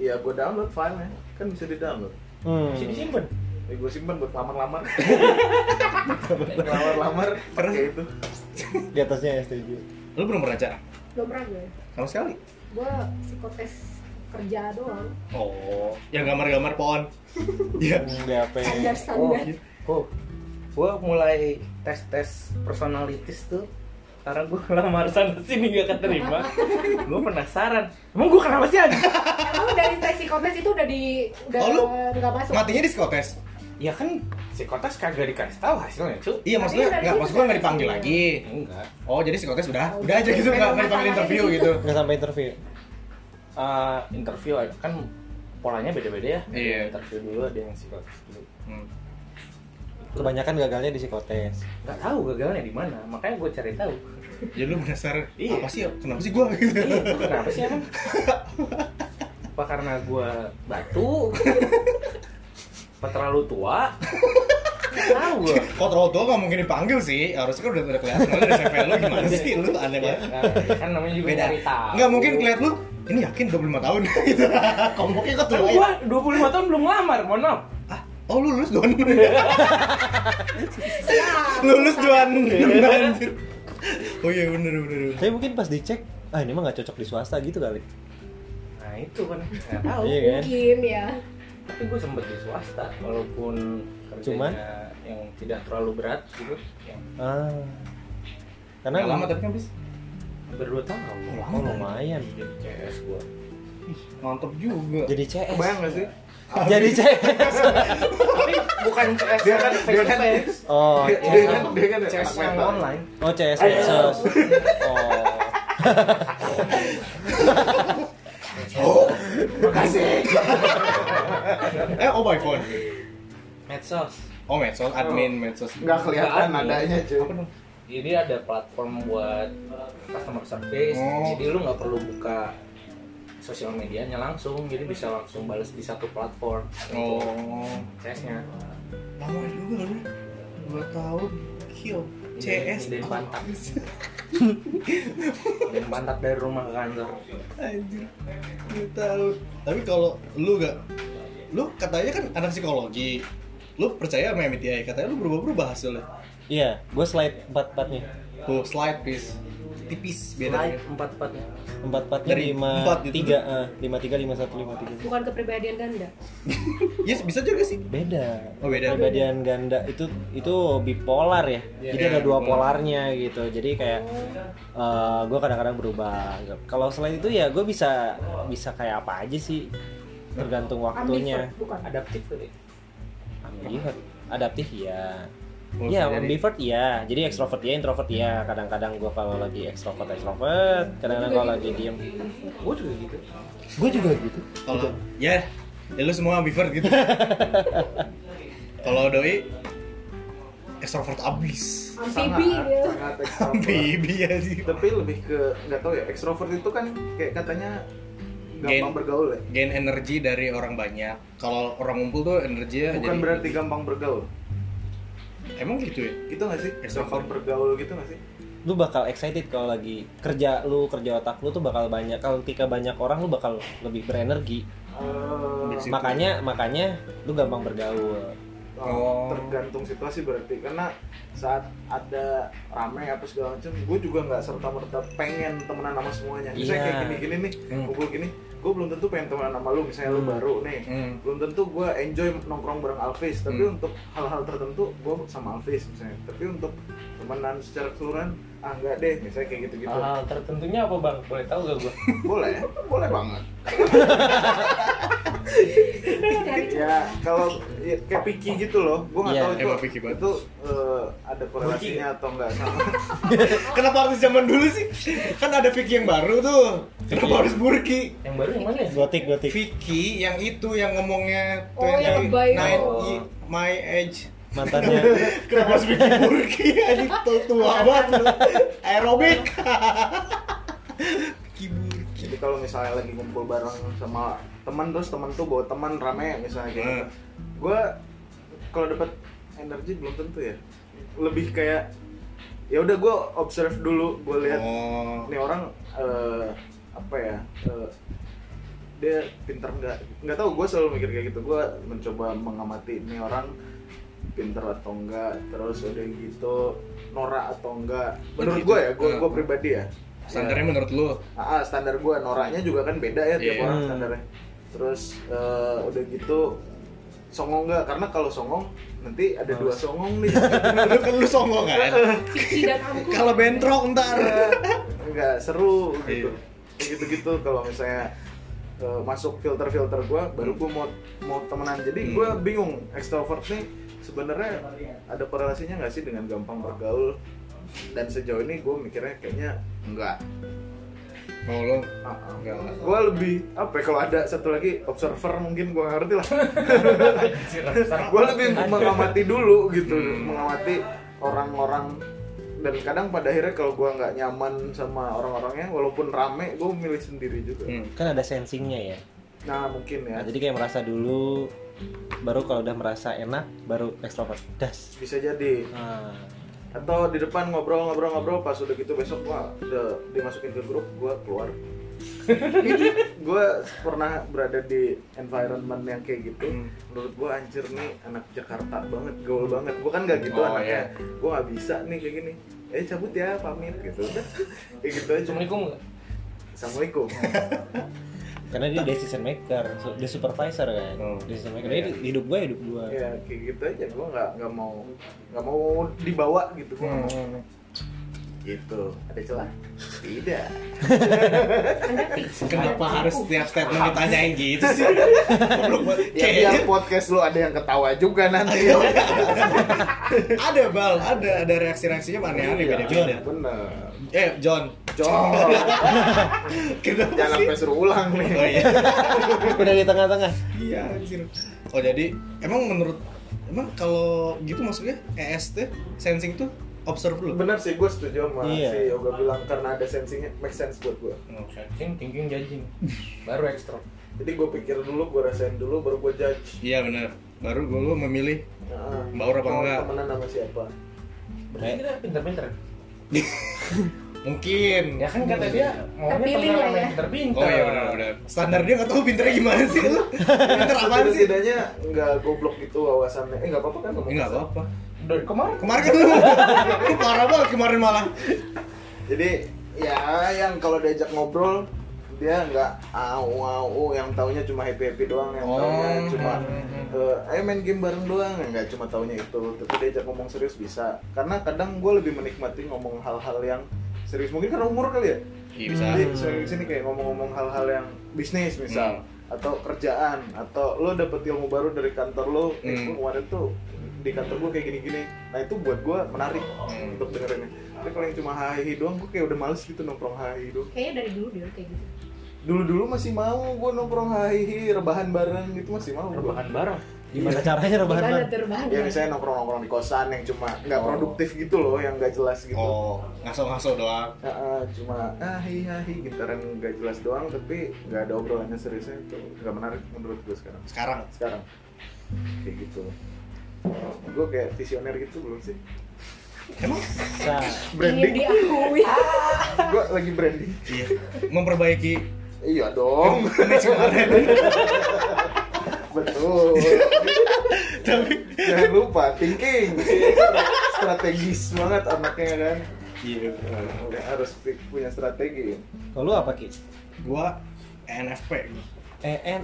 Iya, gue download filenya. Kan bisa di download. hmm. masih disimpan Eh, gue simpen buat lamar-lamar. Lamar-lamar pakai itu. di atasnya STJ lu belum pernah belum pernah gue sama sekali gue psikotes kerja doang. Oh yang gambar-gambar pohon. Iya. Hmm, di HP standar standar. oh gue mulai tes tes personalities tuh karena gue lamar sana sini gak keterima. Gue penasaran. Emang gue kenapa sih aja emang dari tes psikotes itu udah di udah Oh, nggak masuk? matinya di psikotes? Ya kan psikotes kagak dikasih tahu hasilnya cu. Iya maksudnya nggak maksud gua nggak dipanggil lagi. Enggak. Oh jadi psikotes udah? Oh, udah aja gitu nggak nggak dipanggil interview gitu. Nggak sampai interview Eh, interview kan polanya beda-beda ya. Iya. yang interview dulu ada yang psikotes dulu. Hmm. kebanyakan gagalnya di psikotes. Nggak tahu gagalnya di mana makanya gue cari tahu. Jadi lu penasaran. Iya. apa sih kenapa sih gua? Gitu iya kenapa sih emang? Apa karena gue batu? Apa terlalu tua? Nggak tahu gue kok terlalu tua nggak mungkin dipanggil sih? Harusnya kan udah udah kelihatan Lu dari CV lu gimana sih? Lu aneh ya, banget. kan namanya juga beda. tahu. Nggak mungkin kelihatan lu ini yakin 25 tahun? Gitu. Komuknya kok Kan tua gua 25 tahun belum ngelamar, mohon maaf. ah oh lu lulus doan Ya, lulus doan anjir. Oh iya bener bener tapi mungkin pas dicek ah ini mah nggak cocok di swasta gitu kali. Nah, itu kan. Nggak tahu. Iya kan? mungkin ya. Tapi gue sempet di swasta walaupun kerjanya Cuman? yang tidak terlalu berat gitu. Yang ah. Karena Nggak lama tapi kan bis hampir 2 tahun. oh lumayan Jadi CS gua. mantep juga jadi CS Kebayang gak sih? jadi CS Tapi bukan CS Dia kan- dia to kan- face. oh Dia, dia kan dia kan CS yang online. oh CS Ayo. medsos oh Makasih. eh oh by phone Medsos. oh medsos admin medsos Enggak kelihatan Nggak ada. nadanya, cuy. apa dong Jadi ada platform buat customer service. Oh. Jadi lu nggak perlu buka sosial medianya langsung, jadi bisa langsung balas di satu platform. oh CS-nya. lama juga lu dua tahun kill CS Dan pantat. Dan pantat dari rumah ke kantor. Anjir, dua tahun. Tapi kalau lu gak, lu katanya kan anak psikologi, lu percaya sama MBTI? Katanya lu berubah-berubah hasilnya. Iya gue slide empat empatnya Tuh slide please, tipis Slide bedanya. empat empatnya. empat empatnya Dari lima gitu. tiga eh, lima tiga lima satu lima tiga bukan kepribadian ganda Yes bisa juga sih. beda Oh, beda. kepribadian ganda itu itu bipolar ya Iya, jadi iya, ada dua bipolar. polarnya gitu jadi kayak gue kadang-kadang berubah kalau selain itu ya gue bisa bisa kayak apa aja sih tergantung waktunya ambivert bukan Adaptif kali. ambivert adaptif ya Oh, Iya, jadi. ambivert iya. Jadi extrovert ya, introvert ya. Kadang-kadang gue kalau lagi extrovert extrovert, kadang-kadang kalau lagi diem. Gue juga gitu. Gue juga gitu. Kalau ya, ya lu semua ambivert gitu. kalau doi extrovert abis amfibi sangat dia baby ya sih tapi lebih ke nggak tahu ya ekstrovert itu kan kayak katanya gampang Gen- bergaul ya gain energi dari orang banyak kalau orang ngumpul tuh energinya bukan jadi- berarti gampang bergaul emang gitu ya gitu nggak sih Extrovert. bergaul gitu nggak sih lu bakal excited kalau lagi kerja lu kerja otak lu tuh bakal banyak kalau ketika banyak orang lu bakal lebih berenergi Situ. makanya makanya lu gampang bergaul Oh. tergantung situasi berarti karena saat ada rame apa segala macam gue juga nggak serta merta pengen temenan sama semuanya misalnya Iya. kayak gini gini nih Hmm. kumpul gini gue belum tentu pengen temenan sama lu misalnya lu Hmm. baru nih Hmm. belum tentu gue enjoy nongkrong bareng Alvis tapi Hmm. untuk hal-hal tertentu gue sama Alvis misalnya tapi untuk temenan secara keseluruhan ah enggak deh misalnya kayak gitu-gitu. Hal tertentunya apa bang? Boleh tahu gak gua? boleh boleh banget. Ya kalau ya, kayak Piki gitu loh. Gue nggak Iya, tahu itu emang Piki banget. itu eh, ada korelasinya atau enggak sama. Kenapa harus zaman dulu sih? Kan ada Vicky yang baru tuh. Kenapa harus Burki? Yang baru yang mana? Ya? gotik gotik Vicky yang itu yang ngomongnya Oh, yang nine Oh. my age mantannya. Kenapa harus Vicky Burki ini tua banget aerobik. Vicky Burki jadi kalau misalnya lagi ngumpul bareng sama teman terus teman tuh bawa teman rame misalnya kayak gitu. Hmm. gue kalau dapat energi belum tentu ya. Lebih kayak ya udah gue observe dulu gue lihat oh. ini orang eh, apa ya eh, dia pinter nggak? Nggak tahu gue selalu mikir kayak gitu. Gue mencoba mengamati ini orang pinter atau enggak terus udah gitu norak atau enggak menurut gitu. gue ya gue Hmm. gue pribadi ya standarnya Ya. menurut lu Ah, ah, standar gue noraknya juga kan beda ya tiap Iya. orang Hmm. standarnya terus eh, udah gitu songong nggak karena kalau songong nanti ada dua songong nih lu kan lu songong kan kalau bentrok ntar nggak seru gitu Iya. kayak gitu gitu kalau misalnya eh, masuk filter filter gue baru gue mau mau temenan jadi Hmm. gue bingung extrovert nih sebenarnya ada korelasinya nggak sih dengan gampang bergaul? Dan sejauh ini gue mikirnya kayaknya enggak oh lu gue enggak lebih apa ya, kalau ada satu lagi observer mungkin gue ngerti lah. Gue lebih mengamati dulu gitu Hmm. mengamati orang-orang. Dan kadang pada akhirnya kalau gue nggak nyaman sama orang-orangnya walaupun rame gue milih sendiri juga. Hmm. kan ada sensingnya ya. Nah mungkin ya. Nah, jadi kayak merasa dulu baru kalau udah merasa enak baru ekstrovert das. Bisa jadi. Ah. atau di depan ngobrol-ngobrol-ngobrol pas udah gitu besok gua udah dimasukin ke grup gua keluar. Gue pernah berada di environment yang kayak gitu. Hmm. menurut gue anjir nih anak Jakarta banget gaul banget. Gue kan gak gitu Oh, anaknya. gue gak bisa nih kayak gini. Eh cabut ya pamit gitu. Udah kayak gitu aja. Assalamualaikum nggak? assalamualaikum karena dia decision maker dia supervisor kan. Oh. decision maker Jadi hidup gue hidup gue ya kayak gitu aja. Gue nggak nggak mau nggak mau dibawa gitu gue Hmm. gitu. Ada celah? Tidak. Kenapa harus setiap statement ditanyain gitu sih? Ya biar podcast lu ada yang ketawa juga nanti. Ada bal, ada ada reaksi-reaksinya aneh-aneh Iya, beda-beda. bener. Eh, John. John Kenapa jangan sampai suruh ulang nih Oh iya. udah di tengah-tengah Iya, anjir. Oh, jadi emang menurut emang kalau gitu maksudnya ES tuh sensing tuh observe dulu. bener sih gue setuju sama Iya. si Yoga bilang karena ada sensingnya make sense buat gue Oke. Thinking, thinking, judging. Baru ekstra. jadi gue pikir dulu gue rasain dulu baru gue judge Iya benar. Baru gue lu memilih Nah, Baur apa mau enggak? temenan sama siapa Berarti kita pinter-pinter. Mungkin. Ya kan kata dia maunya Terpilih temenan lah ya. yang pinter-pinter. Oh iya benar benar. Standar dia nggak tahu pinternya gimana sih lu. Pinter apaan sih? setidaknya nggak goblok gitu wawasannya eh nggak apa-apa kan ngomong Enggak kasar? apa-apa. Dari kemarin Kemarin kan lu parah banget kemarin malah. jadi ya yang kalau diajak ngobrol dia nggak au au yang taunya cuma happy happy doang yang Oh. taunya cuma Hmm. eh ayo main game bareng doang nggak cuma taunya itu tapi diajak ngomong serius bisa karena kadang gue lebih menikmati ngomong hal-hal yang serius mungkin karena umur kali ya Iya bisa. jadi sering sini kayak ngomong-ngomong hal-hal yang bisnis misal atau kerjaan atau lo dapet ilmu baru dari kantor lo eh, Hmm. kemarin tuh di kantor gue kayak gini-gini nah itu buat gue menarik Hmm. untuk dengerinnya tapi kalau yang cuma hahi doang gue kayak udah males gitu nongkrong hahi doang Kayaknya dari dulu dia kayak gitu. dulu-dulu masih mau gue nongkrong hahi rebahan bareng gitu masih mau gua. rebahan bareng. Gimana caranya rebahan Gimana rebahannya? ya misalnya nongkrong-nongkrong di kosan yang cuma nggak Oh. produktif gitu loh yang nggak jelas gitu Oh, ngaso-ngaso doang. Ya, eh, cuma ah hi hi hi gitaran nggak jelas doang tapi nggak ada obrolannya seriusnya itu nggak menarik menurut gue sekarang Sekarang. sekarang kayak gitu gue kayak visioner gitu belum sih Emang? Nah, branding diakui. gue lagi branding Iya. Memperbaiki iya dong image kemarin. betul Tapi jangan lupa thinking strategis banget anaknya kan iya. Udah harus punya strategi kalau lu apa ki? Gua ENFP. EN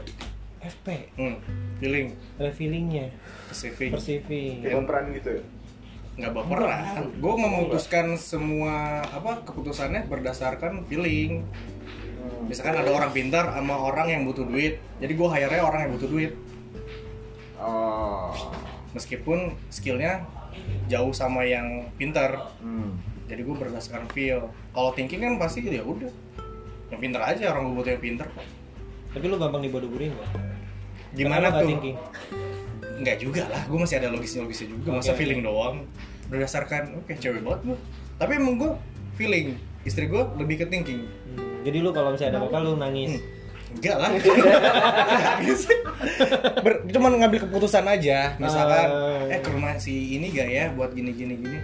FP Hmm. Feeling ada feelingnya Pacific. Persivi kayak peran gitu ya nggak baperan. Gue memutuskan semua apa keputusannya berdasarkan feeling. Hmm. Misalkan ada orang pintar sama orang yang butuh duit, jadi gue hire orang yang butuh duit. oh Meskipun skillnya jauh sama yang pintar, hmm. jadi gue berdasarkan feel. Kalau thinking kan pasti ya udah, yang pintar aja orang gue butuh yang pintar kok. tapi lu gampang dibodoh-bodohin gak? Gimana Kenapa nggak tuh? thinking? Enggak juga lah, gue masih ada logisnya-logisnya juga. Masa Oke. feeling doang? Berdasarkan, oke cewek banget gue. Tapi emang gue feeling. Istri gue lebih ke thinking. Hmm, jadi lu kalau misalnya ada apa-apa lu nangis Enggak lah. Ber- cuman ngambil keputusan aja. Misalkan, Ah. eh ke rumah si ini gak ya buat gini gini gini.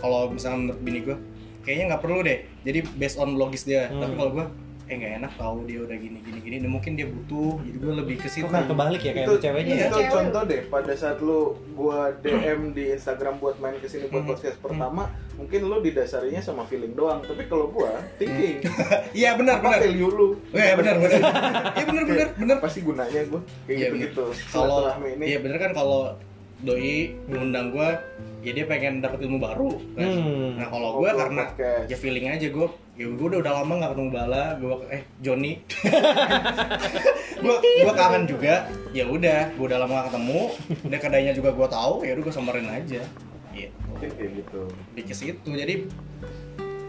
Kalau misalkan menurut bini gue, kayaknya nggak perlu deh. Jadi based on logis dia. Hmm. Tapi kalau gue, eh nggak enak tahu dia udah gini gini gini. Dan mungkin dia butuh. Jadi gue lebih ke situ. kan kebalik ya kayak itu, ceweknya iya. ya? itu Cewek. contoh deh pada saat lu gua DM di Instagram buat main ke sini buat Hmm. podcast pertama mungkin lu didasarinya sama feeling doang tapi kalau gua thinking Iya benar benar. value lu Oh, Iya benar benar. Iya benar benar benar. pasti gunanya gua kayak Iya, gitu gitu Kalau ini iya bener kan kalau doi ngundang gue, ya dia pengen dapat ilmu baru kan. Hmm. Nah kalau gue Ngobrol karena podcast. ya feeling aja gue, ya gue udah udah lama nggak ketemu Bala, gue eh Joni, gue gue kangen juga. Ya udah, gue udah lama gak ketemu, udah kedainya juga gue tahu, ya udah gue samperin aja. Gitu. mungkin kayak gitu Di ke situ, jadi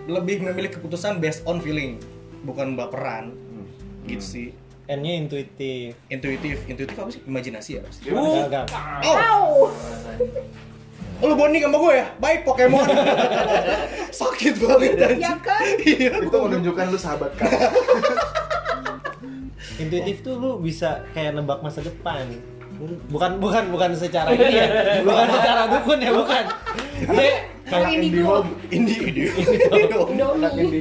lebih memilih keputusan based on feeling, bukan baperan. Hmm. Gitu sih. N-nya intuitif Intuitif, intuitif apa sih? Imajinasi ya? Gagal. Oh, lu bonding sama gue ya? Baik Pokemon. Sakit banget Ya anjing. kan? Iya. itu menunjukkan lu sahabat kan Intuitif tuh lu bisa kayak nebak masa depan. Bukan bukan bukan secara ini ya. Bukan secara dukun ya, bukan. Kayak Kalau home indie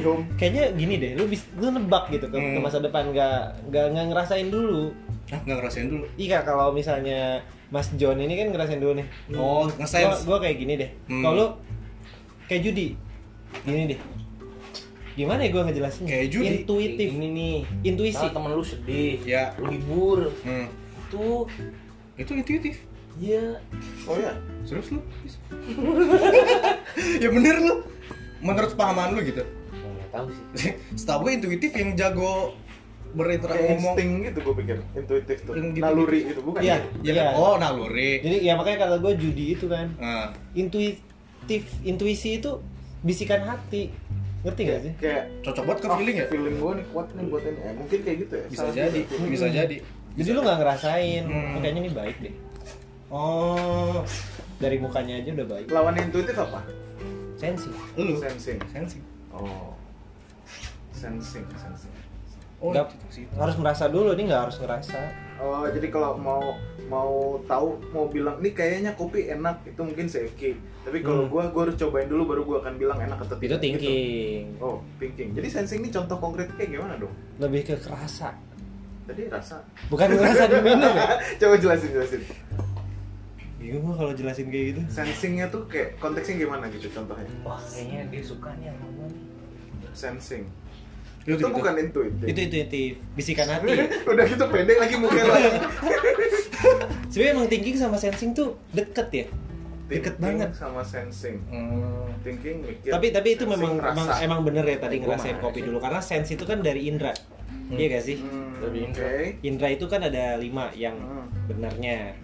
home kayaknya gini deh, lu bisa lu nebak gitu ke, ke Hmm. masa depan nggak nggak nggak ngerasain dulu. Nggak ngerasain dulu. Iya kalau misalnya Mas John ini kan ngerasain dulu nih. Oh, Gua, nge-sense. gua kayak gini deh. Hmm. Kalau lu kayak judi. Gini deh. Gimana ya gua ngejelasin? Kayak judi. Intuitif. ini nih Intuisi. Misalnya temen lu sedih Ya. lu hibur Hmm. tuh Itu intuitif. iya oh ya Serius lu? ya bener lu. Menurut pahaman lu gitu. nggak tahu sih Setahu gue intuitif yang jago berinteraksi kayak ngomong. insting gitu gue pikir intuitif tuh gitu-gitu. naluri gitu bukan Iya. Ya kan? Oh, naluri. Jadi ya makanya kata gue judi itu kan Nah, intuitif intuisi itu bisikan hati. Ngerti gak sih? kayak cocok banget ke "Ah, feeling ya? feeling gue nih kuat nih buat ini Eh, mungkin kayak gitu ya Bisa Salah jadi, satu. bisa jadi. Jadi lu nggak ngerasain, Hmm. "Oh, kayaknya ini baik deh. Oh, Dari mukanya aja udah baik. lawan intuitif apa Sensi. lu sensing sensing. oh sensing sensing Oh, Nggak- itu sih. Harus merasa dulu nih nggak harus ngerasa. Oh, jadi kalau mau mau tahu mau bilang nih kayaknya kopi enak itu mungkin safety. Tapi kalau Hmm. gua gua harus cobain dulu baru gua akan bilang enak atau Itu tidak. gitu. thinking. Oh, thinking. Jadi sensing ini contoh konkret kayak gimana dong? Lebih ke kerasa. Tadi rasa. Bukan ngerasa di minum ya? Coba jelasin jelasin. Bingung gua kalau jelasin kayak gitu. Sensingnya tuh kayak konteksnya gimana gitu contohnya? wah kayaknya dia suka nih sama gua nih Sensing. Itu, Itu bukan intuitif. Itu intuitif, bisikan hati. Udah gitu pendek lagi mukanya lagi. Sebenarnya emang thinking sama sensing tuh deket ya. Deket Thinking banget. sama sensing. Hmm. Thinking mikir. Tapi tapi itu memang rasa. emang, emang bener ya tadi ngerasain kopi sih. dulu karena sense itu kan dari indra. Iya gak sih? Hmm, Lebih Oke. indra. Indra itu kan ada lima yang Hmm, benernya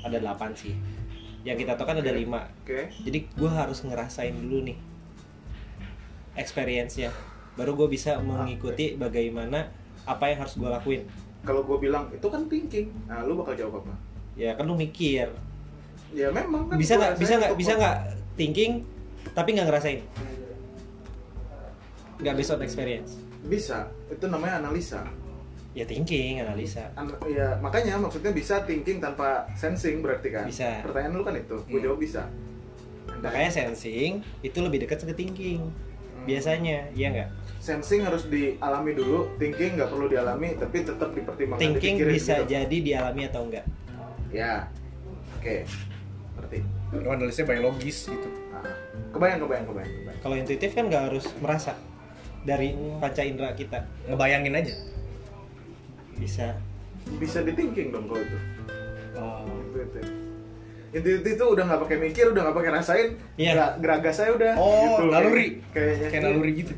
ada delapan sih. Yang kita tahu kan ada Oke. lima. Oke. Jadi gue harus ngerasain dulu nih experience-nya. Baru gue bisa mengikuti bagaimana apa yang harus gue lakuin. Kalau gue bilang itu kan thinking, nah lu bakal jawab apa? ya kan lu mikir. Ya memang kan bisa nggak bisa nggak bisa nggak thinking tapi nggak ngerasain? Nggak based on experience? Bisa. Itu namanya analisa. Ya thinking analisa. An- ya makanya maksudnya bisa thinking tanpa sensing berarti kan? Bisa. pertanyaan lu kan itu. Gue Hmm. jawab bisa. Makanya sensing itu lebih dekat ke thinking. Biasanya iya nggak sensing harus dialami dulu thinking nggak perlu dialami tapi tetap dipertimbangkan thinking dipikirin bisa gitu. jadi dialami atau enggak ya oke ngerti Lu analisnya by logis gitu. Nah, kebayang kebayang kebayang kebayang kalau intuitif kan nggak harus merasa dari panca indera kita Ngebayangin aja. bisa bisa di thinking dong kalau itu Oh. intuitif intuitif itu udah nggak pakai mikir udah nggak pakai rasain Iya. Gra- geragas saya udah Oh, gitu. naluri. kayaknya Kayak naluri gitu.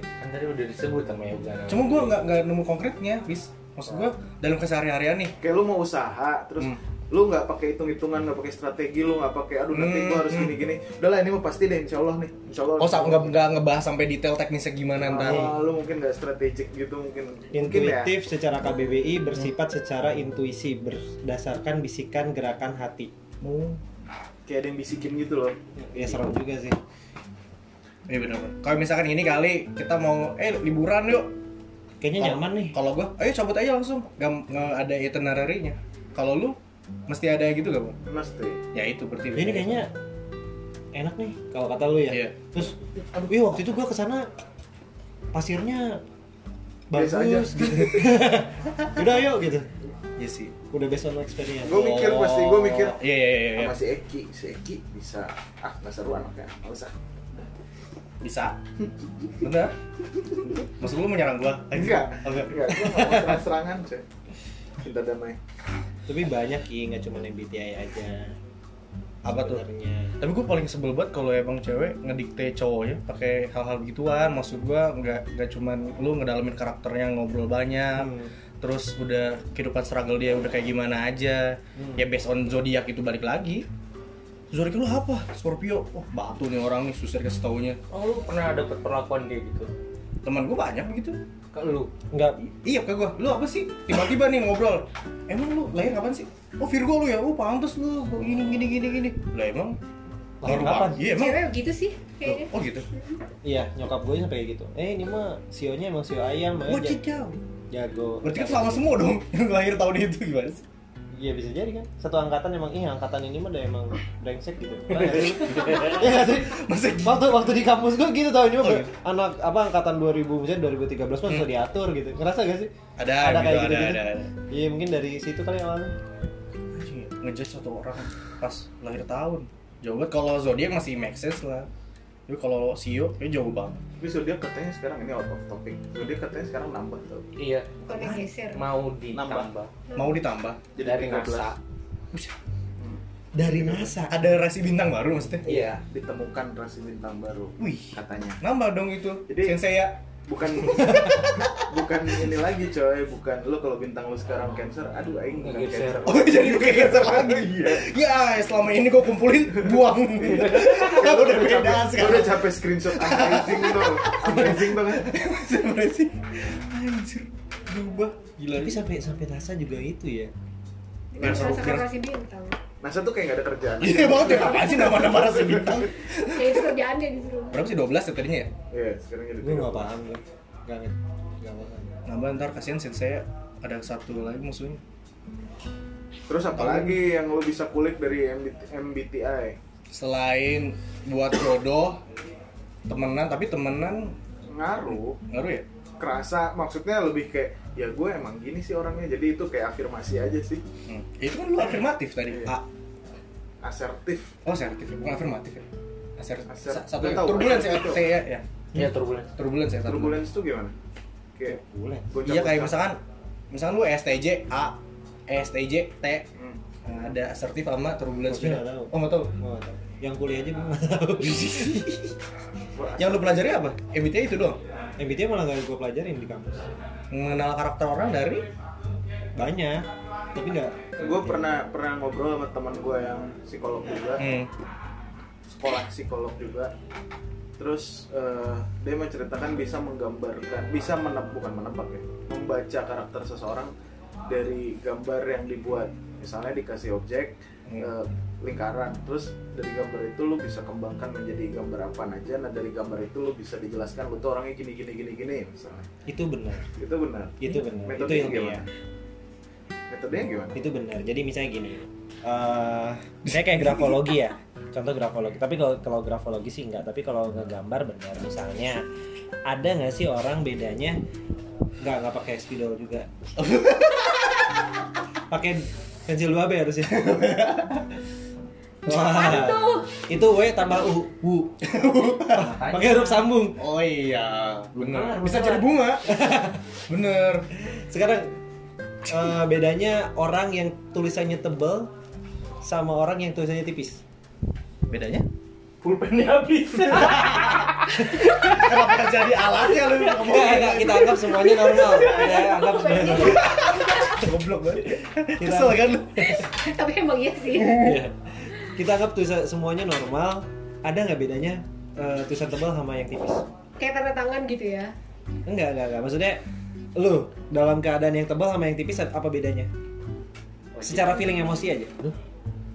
kan tadi udah disebut sama yoga Cuma gua nggak nggak nemu konkretnya, bis. Maksud gua dalam keseharian nih. kayak lu mau usaha terus Hmm. lu nggak pakai hitung hitungan nggak pakai strategi lu nggak pakai aduh nanti gua Hmm, harus hmm. gini gini udahlah ini mah pasti deh insya Allah nih insya Allah Oh, nggak nggak ngebahas sampai detail teknisnya gimana ntar. Ah, lu mungkin nggak strategik gitu mungkin mungkin ya intuitif secara KBBI bersifat secara intuisi berdasarkan bisikan gerakan hati Oh. kayak ada yang bisikin gitu loh ya serem juga sih Iya benar. Kalau misalkan ini kali kita mau eh liburan yuk. kayaknya Kalau- nyaman nih Kalau gua, ayo cabut aja langsung. Gak, nggak ada itinerary-nya. Kalau lu mesti ada gitu gak, Bang? mesti Ya itu berarti. ini kayaknya enak nih kalau kata lu ya Iya. terus aduh iya waktu itu gua ke sana pasirnya bagus Biasa aja. gitu udah ayo gitu Iya sih. udah based on experience Gua mikir pasti, gua mikir. Iya iya iya. iya. sama si Eki si Eki bisa ah nggak seru anaknya nggak usah Bisa. Bener. Maksud lu menyerang gua? enggak Oh, enggak. enggak gua serang-serangan sih cinta damai tapi banyak ki nggak cuma MBTI aja Apa tuh? Tapi gue paling sebel banget kalau emang cewek ngedikte cowoknya pakai hal-hal begituan. Maksud gua nggak nggak cuman lu ngedalamin karakternya ngobrol banyak. Hmm. Terus udah kehidupan struggle dia udah kayak gimana aja. Hmm. Ya based on zodiak itu balik lagi. Zodiak lu apa? Scorpio. Oh, batu nih orang nih susah kasih taunya. oh lu pernah dapet perlakuan kayak gitu Teman gue banyak begitu. ke lu nggak Iya ke gue, lu apa sih? Tiba-tiba nih ngobrol Emang lu lahir kapan sih? Oh Virgo lu ya, oh pantes lu gini gini gini gini Lah emang Lahir kapan? Iya emang cewek gitu sih kayaknya Oh gitu iya nyokap gue sampai kayak gitu eh ini mah sionya emang sio ayam makanya Wah ja- jauh jago Berarti kan sama semua dong yang lahir tahun itu gimana sih? Iya bisa jadi kan. Satu angkatan emang ih angkatan ini mah udah emang brengsek gitu. Iya nggak sih? Masa Waktu waktu di kampus gua gitu tau ini mah Oh, gitu. anak apa angkatan 2000 misalnya 2013 mah sudah diatur gitu. Ngerasa gak sih? Ada, Ada gitu, kayak ada, gitu-gitu. ada, ada. Iya mungkin dari situ kali awalnya. Ngejudge satu orang pas lahir tahun Jauh banget kalau zodiak masih make sense lah Tapi kalau Sio kayak jauh banget. Tapi zodiak katanya sekarang ini out of topic. Zodiak katanya sekarang nambah tuh iya. Bukan geser. Mau ditambah. Mau ditambah. Jadi dari 13. NASA. Buset, Dari NASA. Ada rasi bintang baru maksudnya? iya. Ditemukan rasi bintang baru Wih, katanya. Nambah dong itu. Jadi- Sensei ya bukan. Bukan ini lagi coy. Bukan lu kalau bintang lu sekarang cancer aduh aing bukan cancer. Oh jadi kayak cancer lagi. Iya. Ya selama ini gue kumpulin buang. Ya, lu Udah udah beda sekarang. Udah capek screenshot amazing tuh amazing Siapa sih? Anjir Berubah. Gila. Tapi sampai sampai NASA juga itu ya. Rasa biar- kasih bintang NASA tuh kayak gak ada kerjaan Iya banget ya apaan sih nama-nama rasi bintang ya itu kerjaannya disuruh Berapa sih 12 ya tadinya ya? Iya sekarang jadi Gue nggak paham gue. Gak ngerti. Gak paham. Nambah ntar kasihan sensei ada satu lagi musuhnya terus apa lagi yang lu bisa kulik dari MBT, MBTI Selain buat jodoh temenan tapi temenan ngaruh ngaruh ya? kerasa maksudnya lebih kayak ya gue emang gini sih orangnya jadi itu kayak afirmasi aja sih Hmm. Itu kan lu afirmatif tadi Iya. A asertif Oh asertif ya? Bukan afirmatif ya? Aser, Aser- sa- satu turbulence ya? asertif T ya? ya? iya turbulence Turbulence ya? satu. turbulence tuh gimana kayak Iya kayak misalkan misalkan lu STJ A, STJ T, Hmm. Nah, ada asertif sama turbulence Gua beda. nggak tahu. Oh nggak tahu. Yang kuliah aja gue nggak tahu. Yang lu pelajari apa? MBTI itu doang. MBTI malah nggak gue pelajarin di kampus. Mengenal karakter orang dari Banyak. Tapi nggak. gue pernah pernah ngobrol sama teman gue yang psikolog juga. Hmm. sekolah psikolog juga. Terus eh, dia menceritakan bisa menggambarkan bisa meneb bukan menebak ya membaca karakter seseorang dari gambar yang dibuat. Misalnya dikasih objek Hmm. eh, lingkaran. Terus dari gambar itu lu bisa kembangkan menjadi gambar apa aja. Nah dari gambar itu lu bisa dijelaskan lu tuh orangnya gini gini gini gini misalnya. Itu benar. Itu benar. Itu benar. Itu ilmiah gimana? Metodenya gimana itu benar jadi misalnya gini eh saya kayak grafologi ya contoh grafologi tapi kalau kalau grafologi sih enggak tapi kalau ngegambar benar misalnya ada nggak sih orang bedanya nggak nggak pakai spidol juga pakai pensil 2B harusnya tuh? itu W tambah U, U. pakai huruf sambung. Oh iya, bener. Bisa jadi bunga. bener. Sekarang eh, bedanya orang yang tulisannya tebel sama orang yang tulisannya tipis. Bedanya? Pulpennya habis. Kenapa jadi alatnya lu ngomong? Enggak, enggak, kita anggap semuanya normal. Ya, anggap semuanya normal. Goblok banget. Kita, Kesel kan lu? Tapi emang iya sih. Iya. kita anggap tulisan semuanya normal. Ada nggak bedanya eh, tulisan tebal sama yang tipis? Kayak tanda tangan gitu ya. Enggak, enggak, enggak. Maksudnya lu dalam keadaan yang tebal sama yang tipis apa bedanya? Secara feeling emosi aja.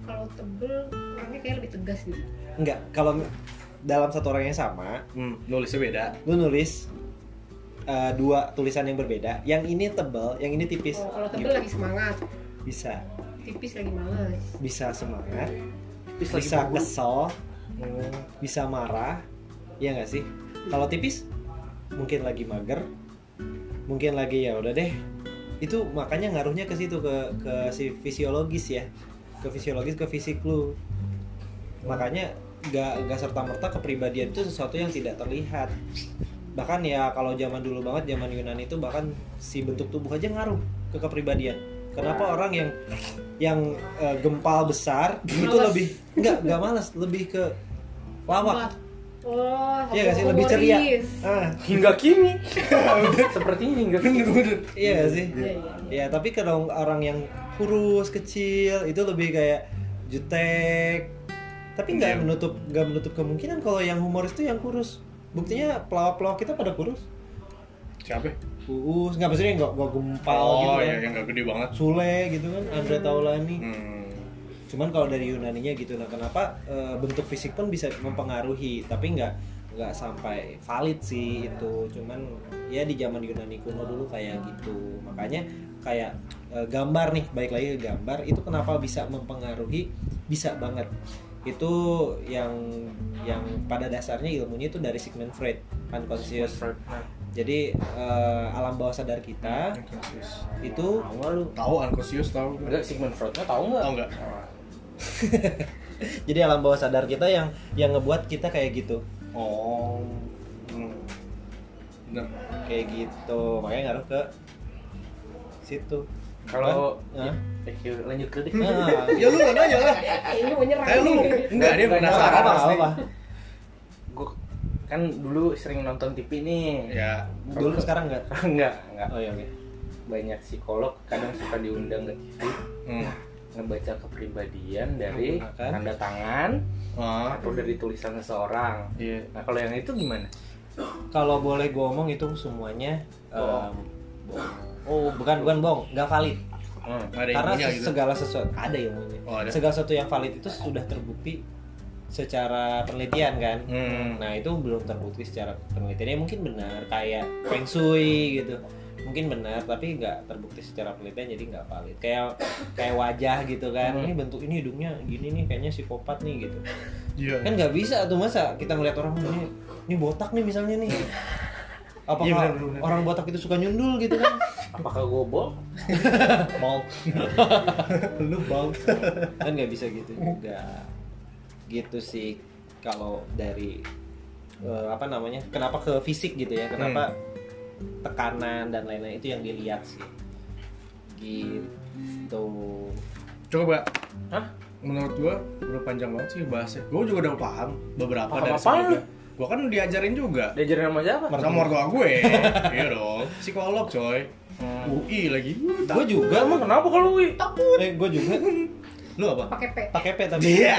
Kalau tebel orangnya kayak lebih tegas gitu. Enggak, kalau dalam satu orang yang sama, Hmm, nulisnya beda. lu nulis uh, dua tulisan yang berbeda. Yang ini tebal, yang ini tipis. Oh, kalau tebel Gitu. lagi semangat, Bisa, tipis lagi males. bisa semangat, Tipis lagi bisa bagus. kesel, hmm, bisa marah, ya nggak sih? Kalau tipis, mungkin lagi mager, mungkin lagi ya udah deh. Itu makanya ngaruhnya ke situ ke ke si fisiologis ya, ke fisiologis ke fisik lu. Makanya nggak nggak serta merta kepribadian itu sesuatu yang tidak terlihat. Bahkan ya kalau zaman dulu banget zaman Yunani itu bahkan si bentuk tubuh aja ngaruh ke kepribadian. Kenapa orang yang yang eh, gempal besar itu Males. lebih nggak nggak malas, lebih ke lawak. Oh, Iya gak sih lebih ceria. Ah, Hingga kini. Sepertinya hingga kini. iya gak sih? Iya, iya, iya. Ya, tapi kalau orang yang kurus, kecil itu lebih kayak jutek. Tapi nggak Iya. menutup nggak menutup kemungkinan kalau yang humoris itu yang kurus. Buktinya pelawak-pelawak kita pada kurus. Siapa? Kurus, nggak maksudnya nggak nggak gempal Oh, gitu iya kan. yang gak gede banget. Sule gitu kan, Andre Taulani. Hmm. Cuman kalau dari Yunaninya gitu, nah kenapa eh, bentuk fisik pun bisa mempengaruhi, tapi nggak nggak sampai valid sih itu. Cuman ya di zaman Yunani kuno dulu kayak gitu. Makanya kayak eh, gambar nih, baik lagi ke gambar itu kenapa bisa mempengaruhi? Bisa banget. Itu yang yang pada dasarnya ilmunya itu dari Sigmund Freud, unconscious. Jadi eh, alam bawah sadar kita Unconscious. itu Tahu lu? Tahu unconscious tahu. Enggak Sigmund Freudnya tahu nggak? Tahu nggak? jadi alam bawah sadar kita yang yang ngebuat kita kayak gitu. Oh. Hmm. Bener. kayak gitu makanya ngaruh ke situ Kalau? Eh, yuk, lanjut ke deh. nah, Ya lu nggak nanya lah. Kayaknya mau nyerang. Kayak lu nih. enggak dia Nggak, penasaran apa, apa. Gue kan dulu sering nonton TV nih. Ya. dulu sekarang enggak enggak, enggak. oh iya oke Banyak psikolog kadang suka diundang ke TV Hmm. Ngebaca kepribadian dari Menggunakan. tanda tangan Ah. atau dari tulisan seseorang. Iya. Nah, kalau yang itu gimana? kalau boleh gue omong itu semuanya em, bohong. oh bukan bukan bohong nggak valid Hmm. Karena gitu. segala sesuatu ada ilmunya Oh, ada. segala sesuatu yang valid itu sudah terbukti secara penelitian kan Hmm. nah itu belum terbukti secara penelitian ya mungkin benar kayak feng shui gitu mungkin benar tapi nggak terbukti secara penelitian jadi nggak valid. Kayak kayak wajah gitu kan. Hmm. ini bentuk ini hidungnya gini nih kayaknya psikopat nih gitu. Iya. kan nggak bisa tuh masa kita ngeliat orang ini ini botak nih misalnya nih. Apakah Iya, benar, benar. orang botak itu suka nyundul gitu kan? Apakah gue bohong? bal lu bal kan nggak bisa gitu juga. Gitu sih kalau dari eh, apa namanya kenapa ke fisik gitu ya kenapa tekanan dan lain-lain itu yang dilihat sih gitu Coba. Hah? Menurut gua udah panjang banget sih bahasnya. Gua juga udah paham beberapa Paham dari sebelumnya. Gua kan diajarin juga. Diajarin sama siapa? Sama mertua gue. iya dong. Psikolog coy. Hmm. UI lagi. gue juga Emang kenapa kalau Wi? eh gue juga Lu apa? Pakai P. pakai P tapi Iya.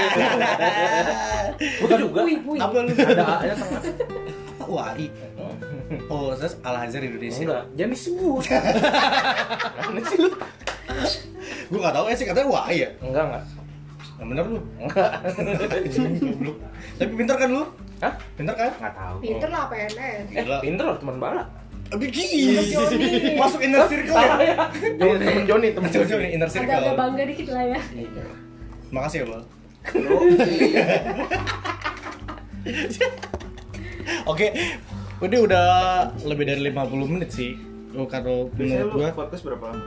Gue juga. Wih, wih. Apa lu? Ada A-nya tengah. UI. Oh, terus Al Azhar Indonesia. Enggak, jangan disebut. Mana sih lu? Gue gak tau, eh sih katanya wah ya. Enggak enggak. Yang bener lu. Enggak. Goblok. Tapi pinter kan lu? Hah? Pinter kan? Enggak tahu. Pinter lah PNS. Eh, Gila. pinter loh teman bala. Abi gini. Masuk inner circle ya. Temen temen Joni, temen Joni. inner circle. bangga dikit lah ya. Makasih ya, Bal. Oke, ini udah lebih dari 50 menit sih. Oh, kalau Biasanya menurut gua podcast berapa lama?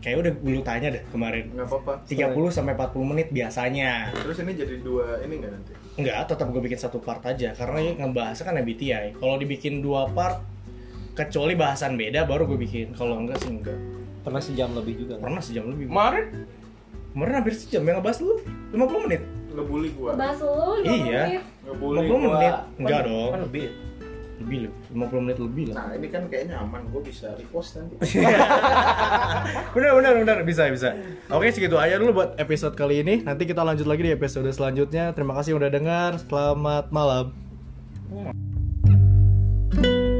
kayak udah gue tanya deh kemarin. Nggak apa-apa. 30 sampai 40 menit biasanya. Terus ini jadi dua ini nggak nanti? Enggak, tetap gue bikin satu part aja karena ini ngebahasnya kan MBTI. Kalau dibikin dua part kecuali bahasan beda baru gue bikin. Kalau enggak sih enggak. Pernah sejam lebih juga. kan? Pernah sejam lebih. Kemarin Kemarin hampir sejam yang ngebahas lu 50 menit. Ngebully gua. Bahas lu 50 Iya. menit. Ngebully 50 gua. menit. Enggak dong. Kan lebih lebih loh 50 menit lebih lah. Nah ini kan kayaknya aman gue bisa repost nanti. Bener bener bener. Bisa bisa. Oke segitu aja dulu buat episode kali ini. Nanti kita lanjut lagi di episode selanjutnya. Terima kasih udah dengar. Selamat malam. Hmm.